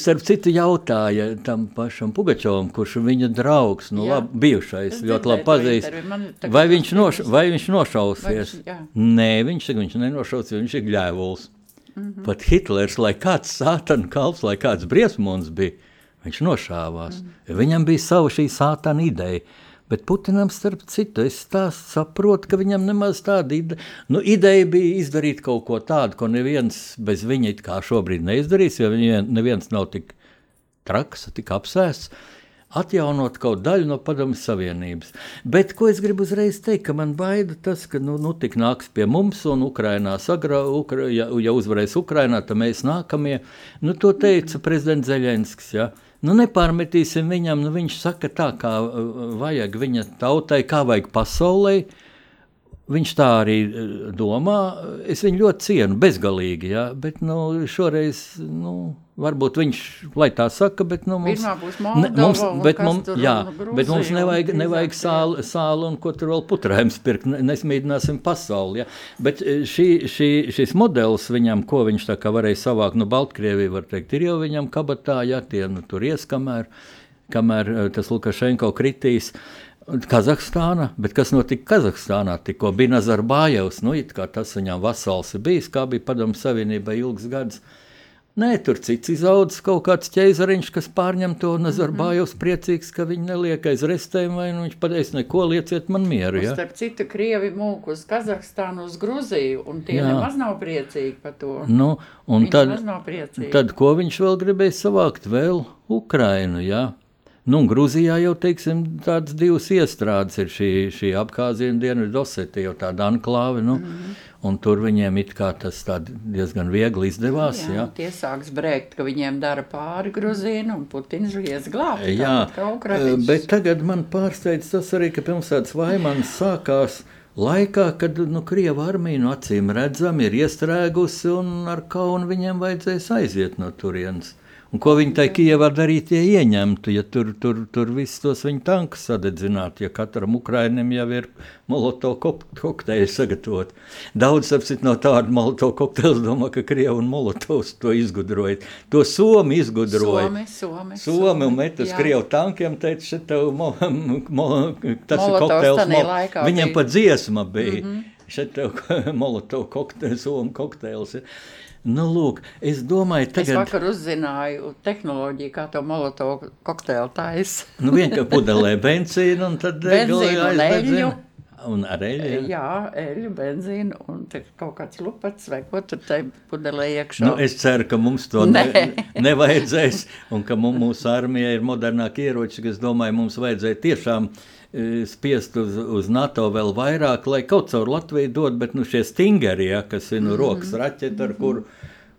starp citu jautāja tam pašam Pugačovam, kurš viņa draugs, nu, jā. labi, bijušais, es ļoti labi pazīst, vai viņš, noš, vai viņš nošausies? Vai viņš, nē, viņš, viņš nenošausies, viņš ir gļēvuls. Mm -hmm. Pat Hitlers, lai kāds sātana kalps, lai kāds briesmons bija, viņš nošāvās. Mm -hmm. Viņam bija sava šī sātana ideja. Bet Putinam, starp citu, es saprotu, ka viņam nemaz tāda ide nu, ideja bija izdarīt kaut ko tādu, ko neviens bez viņa it kā šobrīd neizdarīs, jo neviens nav tik traks, tik apsēsts. Atjaunot kaut daļu no Padomju Savienības. Bet, ko es gribu uzreiz teikt, ka man baida tas, ka nu, nu tik nāks pie mums un Ukrainā sagra, Ukra, ja, ja uzvarēs Ukrainā, tad mēs nākamie. Nu, to teica prezidents Zeļenskis. Ja? Nu, nepārmetīsim viņam, nu, viņš saka tā, kā uh, vajag viņa tautai, kā vajag pasaulē. Viņš tā arī uh, domā. Es viņu ļoti cienu, bezgalīgi. Ja? Bet nu, šoreiz nu, Varbūt viņš lai tā saka, bet nu, mums, ne, mums, bet mums, jā, bet mums nevajag, nevajag sāli, sāli un ko tur vēl putrējums pirkt. Nesmīdināsim pasauli. Ja? Bet e, šī, šī, šis modelis viņam, ko viņš tā kā varēja savākt, nu, Baltkrievija, var teikt, ir jau viņam kabatā, ja tie nu, tur ies, kamēr, kamēr e, tas Lukašenko kritīs. Kazahstāna, bet kas notika Kazahstānā? Tikko bija Nazarbājevs, nu, tas viņam vasals ir bijis, kā bija Padomu Savienībai ilgs gads. Nē, tur cits izaudzis kaut kāds ķēzariņš, kas pārņem to Nazarbājus, mm -hmm. priecīgs, ka viņi neliek aiz restēm, vai nu viņš pateiks, neko lieciet man mieru. Ja? Starp citu, Krievi mūk uz Kazahstānu, uz Gruziju, un tie Jā. nemaz nav priecīgi par to. Nu, un viņi tad, tad, ko viņš vēl gribēja savākt? Vēl Ukrainu, jā. Ja? Nu, Grūzijā jau teiksim, tādas divas iestrādes ir šī, šī apgāziena dienvidu Osetija, jau tāda anklāve. Nu, mm -hmm. Un tur viņiem tas diezgan viegli izdevās. Jā, jā. Tie sāks brēkt, ka viņiem dara pāri Grūzīnu un Putins vies glābt. Jā, bet tagad man pārsteidz tas arī, ka pilsētas vaimans sākās laikā, kad nu, Krieva armija no acīm redzami ir iestrēgusi un ar kaunu viņiem vajadzēs aiziet no turienes. Un ko viņi tai Kijavā darītu, ja ieņemtu, ja tur, tur, tur visus tos viņa tankus sadedzinātu, ja katram Ukrainim jau ir molotovu kokteļi sagatavot. Daudz apsit no tāda molotovu kokteļa, domā, ka Krievi un molotovs to izgudroja. To Somi izgudroja. Somi, Somi, Somi un met uz Krievu tankiem, teica, šeit tev mo, mo, tas Molotovs ir kokteļs. Mo, viņam pat dziesma bija. Mm -hmm. Šeit tev [laughs] molotovu kokteļs, Somi kokteļs. Ja. Nu, lūk, es domāju, tagad... Es vakar uzzināju tehnoloģiju, kā to molotovu kokteili taisa. nu, vienkārši pudelē benzīnu un tad benzīnu un eļļu. Un ar eļļu? Jā, eļļu, benzīnu un kaut kāds lupats vai ko tur tai pudelē iekšā. Nu, es ceru, ka mums to ne, nevajadzēs un ka mūsu armija ir modernāki ieroči, kas domāju, mums vajadzēja tiešām e, spiest uz, uz NATO vēl vairāk, lai kaut caur Latviju dod, bet nu šie stingeri, ja, kas ir nu, -hmm. rokas raķeti, ar kuru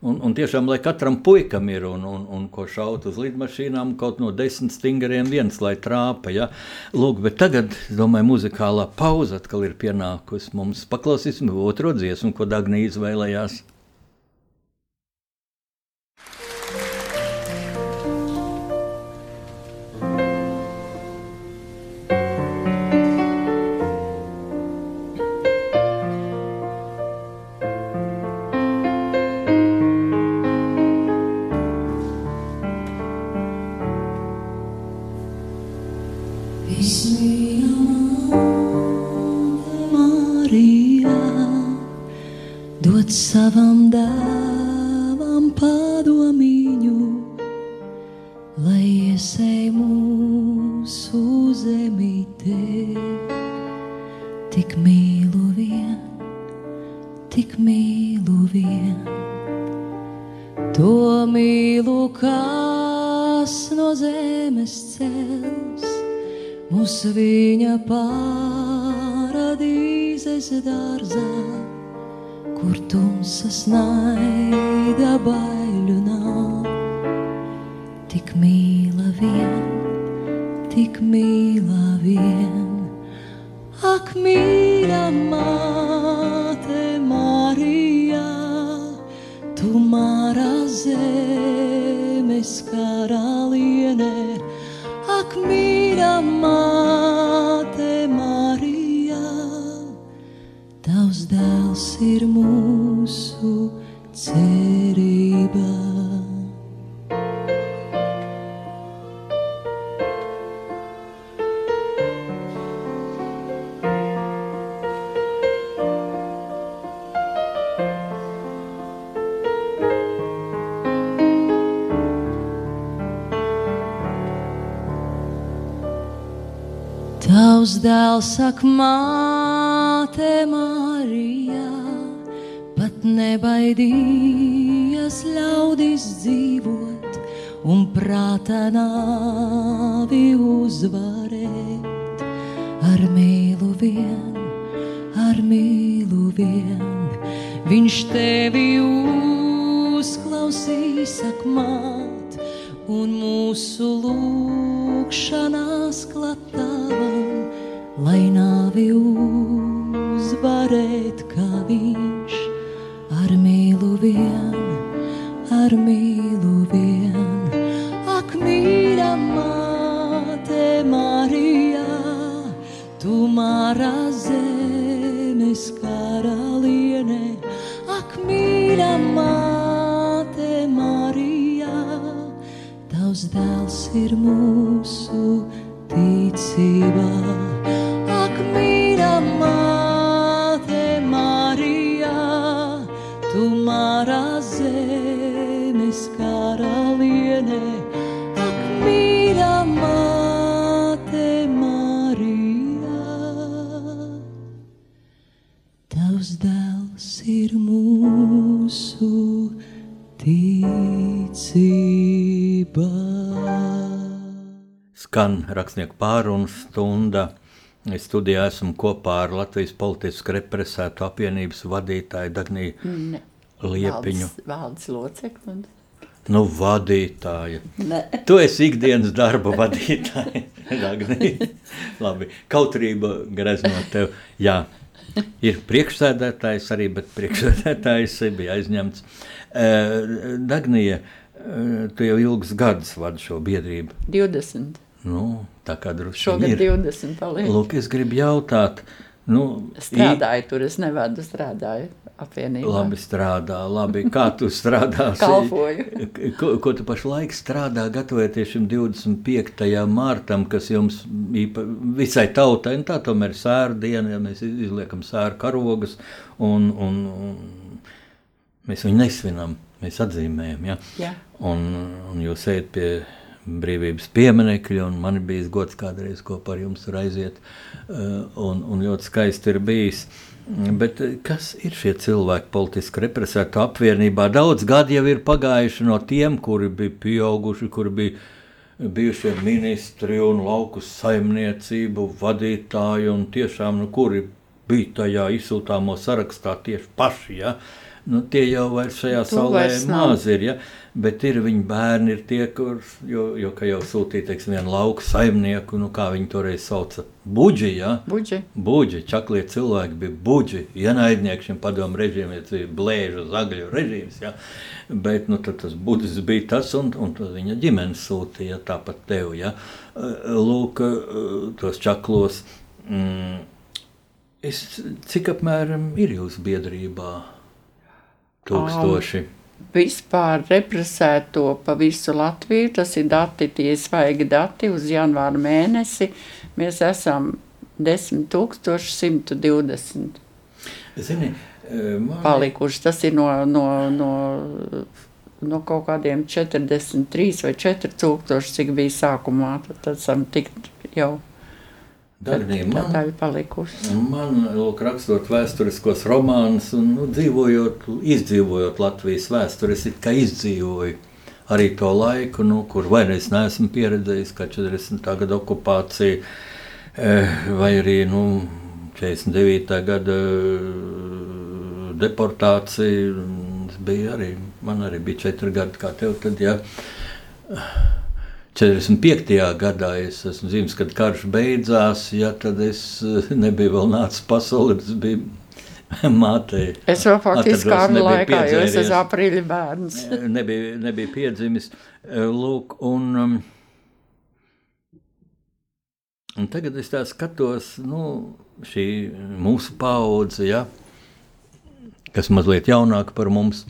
Un, un tiešām, lai katram puikam ir un, un, un ko šaut uz lidmašīnām, kaut no desmit stingriem viens, lai trāpa. Ja? Lūk, bet tagad, domāju, muzikālā pauze atkal ir pienākusi. Mums paklausīsim otro dziesmu, ko Dagnija izvēlējās. Tavs dēls saka, māte Marija, pat nebaidījies ļaudis dzīvot un prātā nāvi uzvarēt. Ar mīlu vien, ar mīlu vien, viņš tevi uzklausīs, sak māt, un mūsu lūkšanās klatāvam, lai nāvi uzvarēt, kā viņš ar mīlu vien, ar mīlu vien. Ak, mīļa māte Marija, tu mārā zemes ir mūsu ticībā. Skan rakstnieku pārunu stunda. Es studijā esmu kopā ar Latvijas politisku represētu apvienības vadītāju Dagniju Ne. Liepiņu. Valdes, valdes locekli. un- Nu, vadītāja. Ne. Tu esi ikdienas darba vadītāja. [laughs] Dagnija. Labi, kautrība greznot tev. Jā, ir priekšsēdētājs arī, bet priekšsēdētājs bija aizņemts. Eh, Dagnija, eh, tu jau ilgus gadus vadi šo biedrību. 20. Nu, tā kā drusku Šogad 20 paliek. Lūk, es gribu jautāt, nu, Strādāju tur, es nevadu strādāju apvienībā. Labi strādā, labi. Kā tu strādā? [laughs] Kalpoju. Ko, ko tu pašlaik strādā, gatavoties šim 25. mārtam, kas jums īpa, visai tautai, un tā tomēr ir sēra diena, ja mēs izliekam sēra karogus, un, un, un mēs viņu nesvinam, mēs atzīmējam, ja? Jā. Un, un jūs ejat pie brīvības pieminekļa, un man ir bijis gods kādreiz kopā ar jums tur aiziet, eh, un, un ļoti skaisti ir bijis. Bet eh, kas ir šie cilvēki politiski represēti apvienībā? Daudz gadi jau ir pagājuši no tiem, kuri bija pieauguši, kuri bija bijušie ministri un lauku saimniecību vadītāji, un tiešām, nu, kuri bija tajā izsūtāmo sarakstā tieši paši. Ja? Nu, tie jau vairs šajā To saulē vairs maz ir. Ja? Bet ir viņa bērni, ir tie, kurš jo, jo, jau sūtīja teiksim, vienu lauku saimnieku, nu, kā viņi toreiz sauca, buģi. Ja? Buģi. Buģi, čaklie cilvēki bija buģi, ienaidnieki šim padomu režīmam, bija blēžu, zagļu režīms. Ja? Bet nu, tas buģis bija tas, un, un viņa ģimenes sūtīja tāpat tev. Ja? Lūk, tos čaklos. Mm, es, cik apmēram ir jūsu biedrībā? Tūkstoši. Vispār represēto pa visu Latviju, tas ir dati, tie svaigi dati uz janvāra mēnesi. Mēs esam 10,120. Zini, Man... palikuši. Tas ir no, no, no, no kaut kādiem 43 vai 4 tūkstoši, cik bija sākumā. Tad esam tik jau. Darbinieki, man, tā ir palikusi. Man, lūk, rakstot vēsturiskos romānus un nu, dzīvojot, izdzīvojot Latvijas vēsturi, es kā izdzīvoju arī to laiku, nu, kur vai nu es neesmu pieredzējis, kā 40. gada okupācija, eh, vai arī nu, 49. gada deportācija. Bija arī, man arī bija četri gadi, kā tev. Tad, ja, 45. gadā es esmu zīmējis, kad karš beidzās, ja tad es nebiju vēl nācis pasaulē, tas bija [laughs] mātei. Es vēl faktiski kādu laikā, jo es esmu aprīļa bērns. nebija, nebija piedzimis. Lūk, un, um, un tagad es tā skatos, nu, šī mūsu paudze, ja, kas mazliet jaunāka par mums.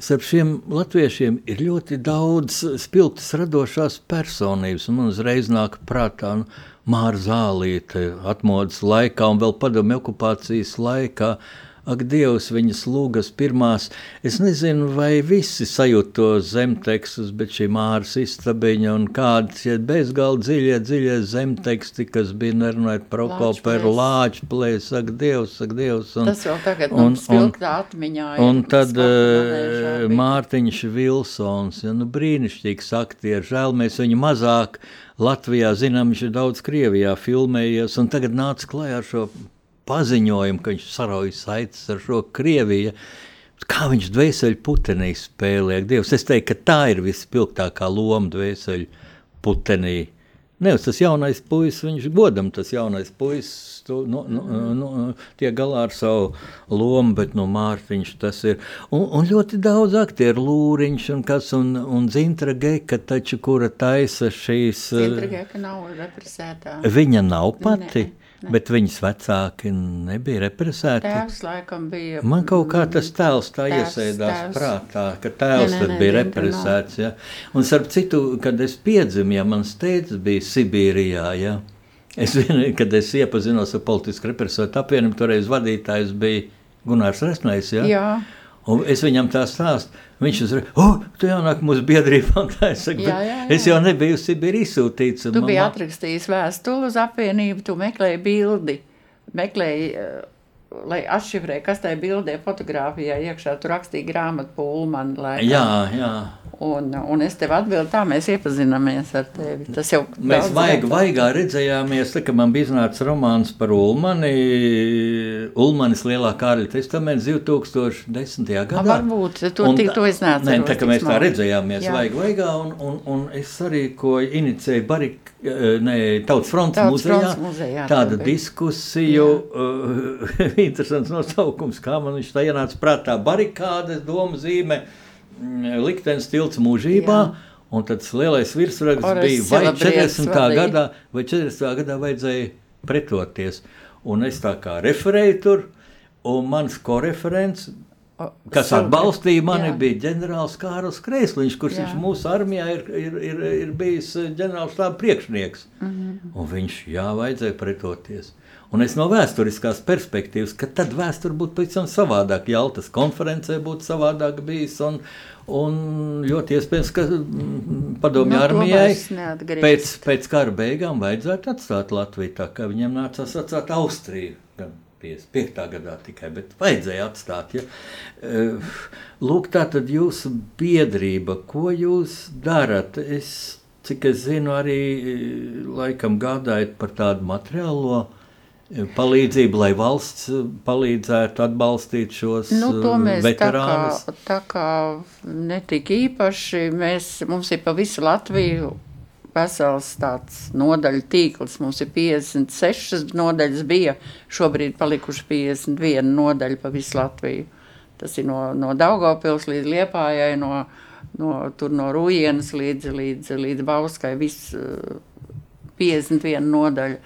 Starp šiem latviešiem ir ļoti daudz spilgtas radošās personības. Man uzreiz nāk prātā nu, Māra Zālīte, atmodas laikā un vēl padomju okupācijas laikā. Ak, Dievs, viņas lūgas pirmās. Es nezinu, vai visi sajūt to zemtekstus, bet šī māras istabiņa un kādas ja bezgalīgi dziļie, dziļie zemteksti, kas bija nerunājot Prokoperu, Lāčplēs, ak, Dievs, ak, Dievs. Un, Tas vēl tagad un, mums spilgtā atmiņā. Un tad uh, Mārtiņš Vilsons, ja, nu brīnišķīgs aktieris, žēl mēs viņu mazāk Latvijā zinām, viņš ir daudz Krievijā filmējies, un tagad nāca klajā ar šo paziņojumu, ka viņš sarauj saites ar šo Krieviju. Kā viņš dvēseli putenī spēlē? Dievs, es teiktu, ka tā ir vispilgtākā loma dvēseli putenī. Nevis tas jaunais puisis, viņš godam tas jaunais puisis, tu, nu, nu, nu, tiek galā ar savu lomu, bet nu, Mārtiņš tas ir. Un, un ļoti daudz aktieru lūriņš un kas, un, un Zintra Geka taču, kura taisa šīs. Zintra Geka nav represētā. Viņa nav pati. Ne. Ne. Bet viņas vecāki nebija represēti. Tēvs laikam bija. Man kaut kā tas tēls tā tēvs, iesēdās tēvs. prātā, ka tēvs ne, ne, ne, bija represēts. Ja? Un starp citu, kad es piedzimu, ja mans tēvs bija Sibīrijā, ja? es kad es iepazinos ar politisku represētu apvienību, toreiz vadītājs bija Gunārs Resnais. Ja? Jā. Un es viņam tā stāstu. Viņš uzreiz, oh, tu jānāk mūsu biedrībā. [laughs] Es, saku, jā, jā, jā. es jau nebiju Sibīri izsūtīts. Tu biji atrakstījis vēstuli uz apvienību, tu meklēji bildi, meklēji, uh, lai atšifrē, kas tajā bildē fotografijā iekšā, tu rakstīji grāmatu pulmani. Jā, jā. Un, un es tev atbildu, tā mēs iepazināmies ar tevi. Tas jau mēs vaig, vaigā redzējāmies, tā, ka man bija iznācis romāns par Ulmani, Ulmanis lielā Kārļa testaments 2010. gadā. A, varbūt, to, un, tik, to es neatceros. Ne, tā kā mēs tā redzējāmies Jā. vaig, vaigā, un, un, un es arī, ko inicēju Barik, ne, Tautas fronts muzejā, muzejā tādu diskusiju, uh, [laughs] interesants nosaukums, kā man viņš tā ienāca prātā, barikādes, doma zīme, Mm, liktenis tilts mūžībā. Jā. Un tad tas lielais virsraksts bija, vai 40. gadā, vai 40. gadā vajadzēja pretoties. Un es tā kā referēju tur, un mans koreferents, kas atbalstīja mani, jā. bija ģenerālis Kārls Kreisliņš, kurš jā. mūsu armijā ir, ir, ir, ir bijis ģenerāls štāba priekšnieks. Mm -hmm. Un viņš, jā, vajadzēja pretoties. Un es no vēsturiskās perspektīvas, ka tad vēsture būtu pavisam savādāk. Jaltas konferencē būtu savādāk bijis. Un, un ļoti iespējams, ka mm, padomju no, armijai pēc, pēc kara beigām vajadzētu atstāt Latviju. Tā kā viņiem nācās atstāt Austriju. Gan 55. gadā tikai, bet vajadzēja atstāt. Ja? Eh, lūk, tā tad jūsu biedrība, ko jūs darat? Es, cik es zinu, arī eh, laikam gādājat par tādu materiālo palīdzību, lai valsts palīdzētu atbalstīt šos nu, veterānus? Tā kā, tā kā netika īpaši, mēs, mums ir pa visu Latviju vesels tāds nodaļu tīkls. Mums ir 56 nodaļas, bija šobrīd palikuši 51 nodaļa pa visu Latviju. Tas ir no, no Daugavpils līdz Liepājai, no, no, tur no Rujienas līdz, līdz, līdz Bauskai, viss 51 nodaļa.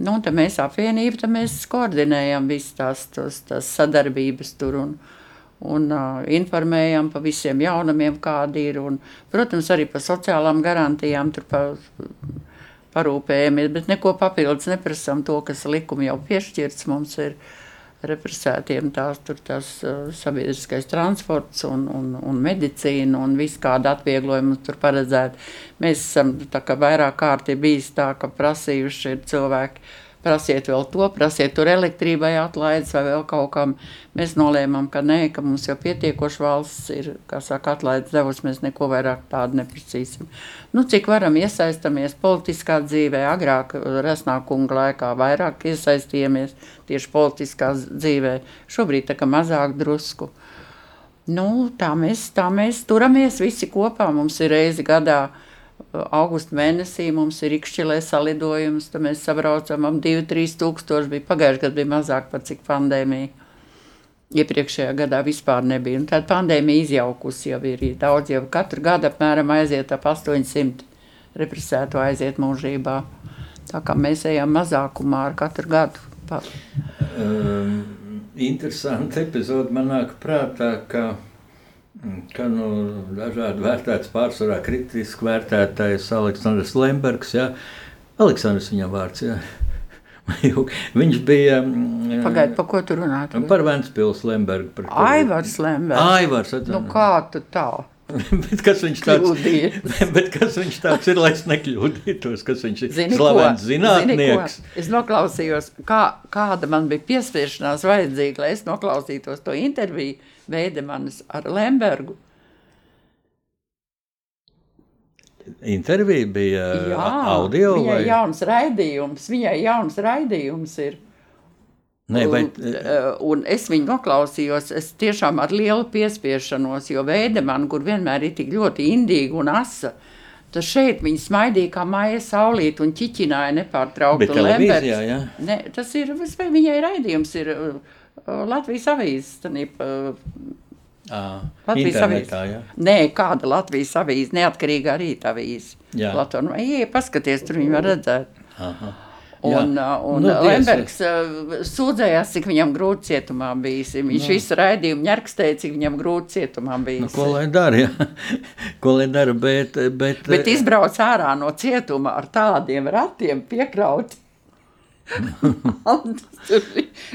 Nu, tad mēs apvienību, tad mēs koordinējam visas tās, tās, tās sadarbības tur un, un uh, informējam par visiem jaunumiem, kādi ir. Un, protams, arī par sociālām garantijām tur pa, parūpējamies, bet neko papildus neprasam to, kas likumi jau piešķirts mums ir. represētiem tās, tur, tās uh, sabiedriskais transports un, un, un medicīna un viss kāda atvieglojuma tur paredzēta. Mēs esam tā kā vairāk kārtī bijis tā, ka prasījuši ir cilvēki prasiet vēl to, prasiet tur elektrībai atlaides vai vēl kaut kam. Mēs nolēmām, ka nē, ka mums jau pietiekoši valsts ir, kā saka, atlaides devusi, mēs neko vairāk tādu neprasīsim. Nu, cik varam iesaistamies politiskā dzīvē, agrāk resnākunga laikā vairāk iesaistījāmies tieši politiskā dzīvē, šobrīd tā kā mazāk drusku. Nu, tā, mēs, tā mēs turamies visi kopā, mums ir reizi gadā, uh, augusta mēnesī mums ir ikšķilē salidojums, tad mēs sabraucam ap 2-3 tūkstoši, bija pagājuši gadu bija mazāk par cik pandēmija. Iepriekšējā gadā vispār nebija, un tāda pandēmija izjaukusi jau ir daudz, jau katru gadu apmēram aiziet ap 800 represēto aiziet mūžībā. Tā kā mēs ejam mazākumā ar katru gadu. Um, interesanti epizode man nāk prātā, ka ka nu, dažādi vērtēts, pārsvarā kritiski vērtētais Aleksandrs Lembergs. Ja? Aleksandrs viņam vārds. Ja? [laughs] Viņš bija. Mm, Pagaidiet, par ko tu runā? Par Vēncpils Lembergu. Aivars Lembergs. Aivars. Nu, kā tu tā? [laughs] bet kas viņš tāds ir? [laughs] bet kas viņš tāds ir, lai es nekļūdītos, kas viņš ir? Zini, Slavens zinātnieks. Zini, es noklausījos, kā, kāda man bija piespiešanās vajadzīga, lai es noklausītos to interviju Veidemanis ar Lembergu. Intervija bija Jā, audio viņai vai? jauns raidījums, viņai jauns raidījums ir. Nē, bet... un, eh, un es viņu noklausījos, es tiešām ar lielu piespiešanos, jo Veidemana, kur vienmēr ir tik ļoti indīga un asa, tad šeit viņa smaidīja kā maija saulīt un ķiķināja nepārtraukti. Bet televīzijā, jā? Ne, tas ir, viņai raidījums ir uh, Latvijas avīzes. Tanī, À, Latvijas avīze. Ja? Nē, kāda Latvijas avīze, neatkarīga arī tā avīze. Latvijas, nu, ej, paskaties, tur viņi var redzēt. Aha. Un, Jā. un nu, Lembergs sūdzējās, cik viņam grūti cietumā bijis. Viņš nu. visu raidījumu ņerkstēja, cik viņam grūti cietumā bijis. Nu, ko lai dara, ja? [laughs] ko lai dara, bet... Bet, bet izbrauc ārā no cietuma ar tādiem ratiem piekrauti.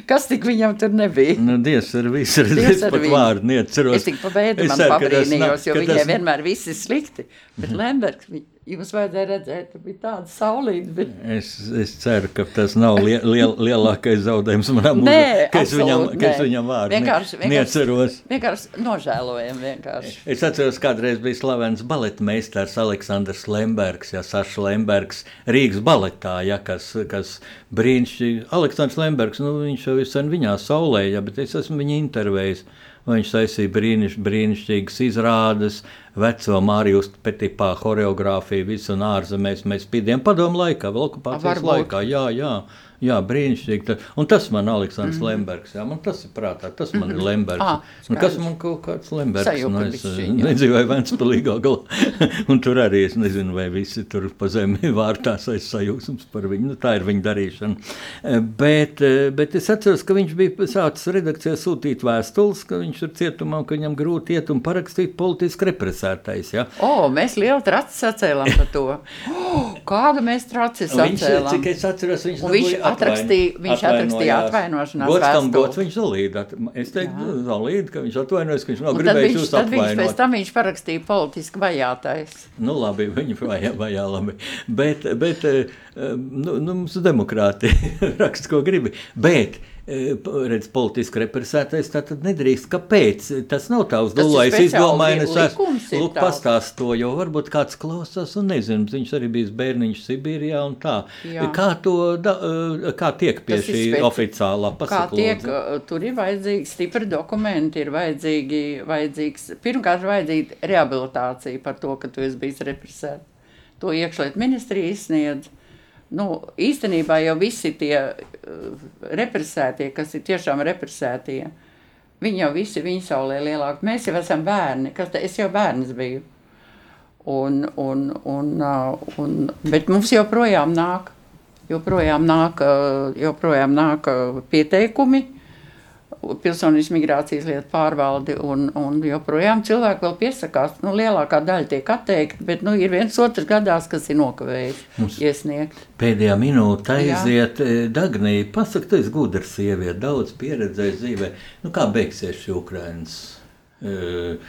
Kas tik viņam tur nebija? Nu, Dievs ar visu, es pat vārdu neatceros. Es tik pa bēdu man pabrīnījos, jo viņai vienmēr viss ir slikti. Bet Lembergs, Jums vajadzēja redzēt, ka bija tāda saulīta. Bet... Es, es ceru, ka tas nav liel, liel, lielākais zaudējums manam mūžam, ka es viņam, ka es viņam vārdu vienkārši, ne, neatceros. Vienkārši nožēlojam. Vienkārši. Es atceros, kādreiz bija slavens baletmeistars Aleksandrs Lembergs, ja Saša Lembergs, Rīgas baletā, ja, kas, kas brīnišķīgi. Aleksandrs Lembergs, nu, viņš jau sen viņā saulē, ja, bet es esmu viņa intervējis. Viņš taisīja brīniš, brīnišķīgas izrādes, veco Mārijas Petipā choreogrāfiju, visu un ārzemēs. Mēs pīdījām padomu laikā, vēl okupācijas laikā. Jā, jā. Jā, brīnišķīgi. Un tas man ir Aleksandrs mm. Lembergs. Jā, man tas ir prātā. Tas man ir Lembergs. Ah, nu, kas man kaut kāds Lembergs? Nu, es nedzīvoju Ventspilīgā galā. [laughs] un tur arī es nezinu, vai visi tur pa zemi [laughs] vārtās aiz sajūsmas par viņu. Nu, tā ir viņa darīšana. Eh, bet, eh, bet es atceros, ka viņš bija sācis redakcijā sūtīt vēstules, ka viņš ir cietumā ka viņam grūti iet un parakstīt politiski represētais. Ja? O, mēs lielu traci sacēlām par to. [gasps] Oh, kādu mēs traci sacēlām? Viņš, cik es atceros, viņš, viņš atrakstīja, viņš atrakstīja atvainošanās gods tam gods viņš zolīda. Es teiktu, zolīda, ka viņš atvainojas, ka viņš nav gribējis jūs atvainot. Tad viņš pēc tam viņš parakstīja politiski vajātais. Nu labi, [laughs] viņu vajā, vajā labi. Bet, bet eh, nu, nu, mums demokrāti [laughs] raksta, ko gribi. Bet, redz, politiski represētais, tad nedrīkst. Kāpēc? Tas nav tā uzdevuma. Es izdomāju, es lūk, pastāst to, jo varbūt kāds klausās un nezinu, viņš arī bijis bērniņš Sibīrijā un tā. Jā. Kā to, da, e, kā tiek pie Tas šī spēc... oficiālā lūdzu? tur ir vajadzīgi stipri dokumenti, ir vajadzīgi, vajadzīgs, pirmkārt vajadzīga rehabilitācija par to, ka tu esi bijis represēts. To iekšliet ministrija izsniedz nu, īstenībā jau visi tie uh, represētie, kas ir tiešām represētie, viņi jau visi ir viņa saulē lielāki. Mēs jau esam bērni, kas te, es jau bērns biju. Un, un, un, uh, un, bet mums joprojām nāk, joprojām nāk, uh, joprojām nāk pieteikumi, pilsonības migrācijas lietu pārvaldi, un, un joprojām cilvēki vēl piesakās. Nu, lielākā daļa tiek atteikta, bet nu, ir viens otrs gadās, kas ir nokavējis Mums iesniegt. Pēdējā minūte aiziet. Eh, Dagnī, pasaka, tu esi gudra sieviete, daudz pieredzējis dzīvē. Nu, kā beigsies šī Ukrainas? Uh,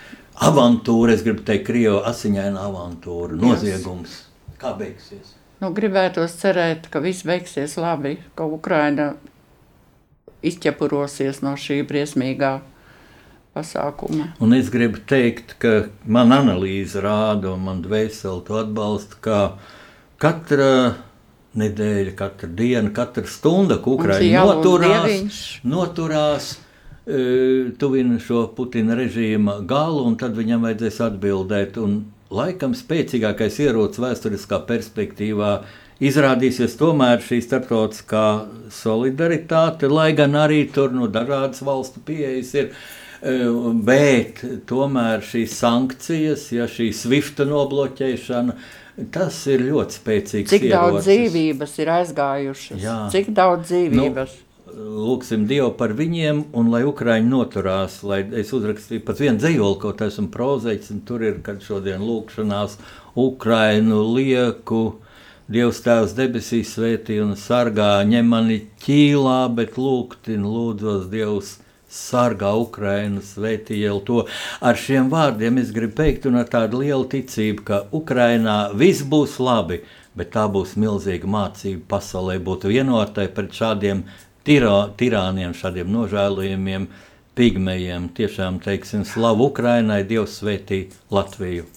avantūra, es gribu teikt, krievu asiņaina avantūra, noziegums. Yes. Kā beigsies? Nu, gribētos cerēt, ka viss beigsies labi, ka Ukraina izķepurosies no šī briesmīgā pasākuma. Un es gribu teikt, ka man analīze rāda, un man dvēseli to atbalsta, ka katra nedēļa, katra diena, katra stunda, ko Ukraiņa noturās, noturās e, tuvina šo Putina režīma galu, un tad viņam vajadzēs atbildēt. Un laikam spēcīgākais ierocis vēsturiskā perspektīvā izrādīsies tomēr šī starptautiskā solidaritāte, lai gan arī tur nu, dažādas valstu pieejas ir. E, bet tomēr šīs sankcijas, ja šī svifta nobloķēšana, tas ir ļoti spēcīgs. Cik ierocis. daudz dzīvības ir aizgājušas? Jā. Cik daudz dzīvības? Nu, lūksim Dievu par viņiem, un lai Ukrāņi noturās, lai es uzrakstīju pat vienu dzīvolu, kaut esmu prozaicis, un tur ir, kad šodien lūkšanās Ukrainu lieku, Dievs Tēvs debesīs svētī un sargā, ņem mani ķīlā, bet lūgtin, lūdzos Dievs sargā Ukrainu, svētī jau to. Ar šiem vārdiem es gribu teikt, un ar tādu lielu ticību, ka Ukrainā viss būs labi, bet tā būs milzīga mācība pasaulē būt vienotai pret šādiem tirā, tirāniem, šādiem nožēlojumiem, pigmejiem. Tiešām teiksim slavu Ukrainai, Dievs svētī Latviju!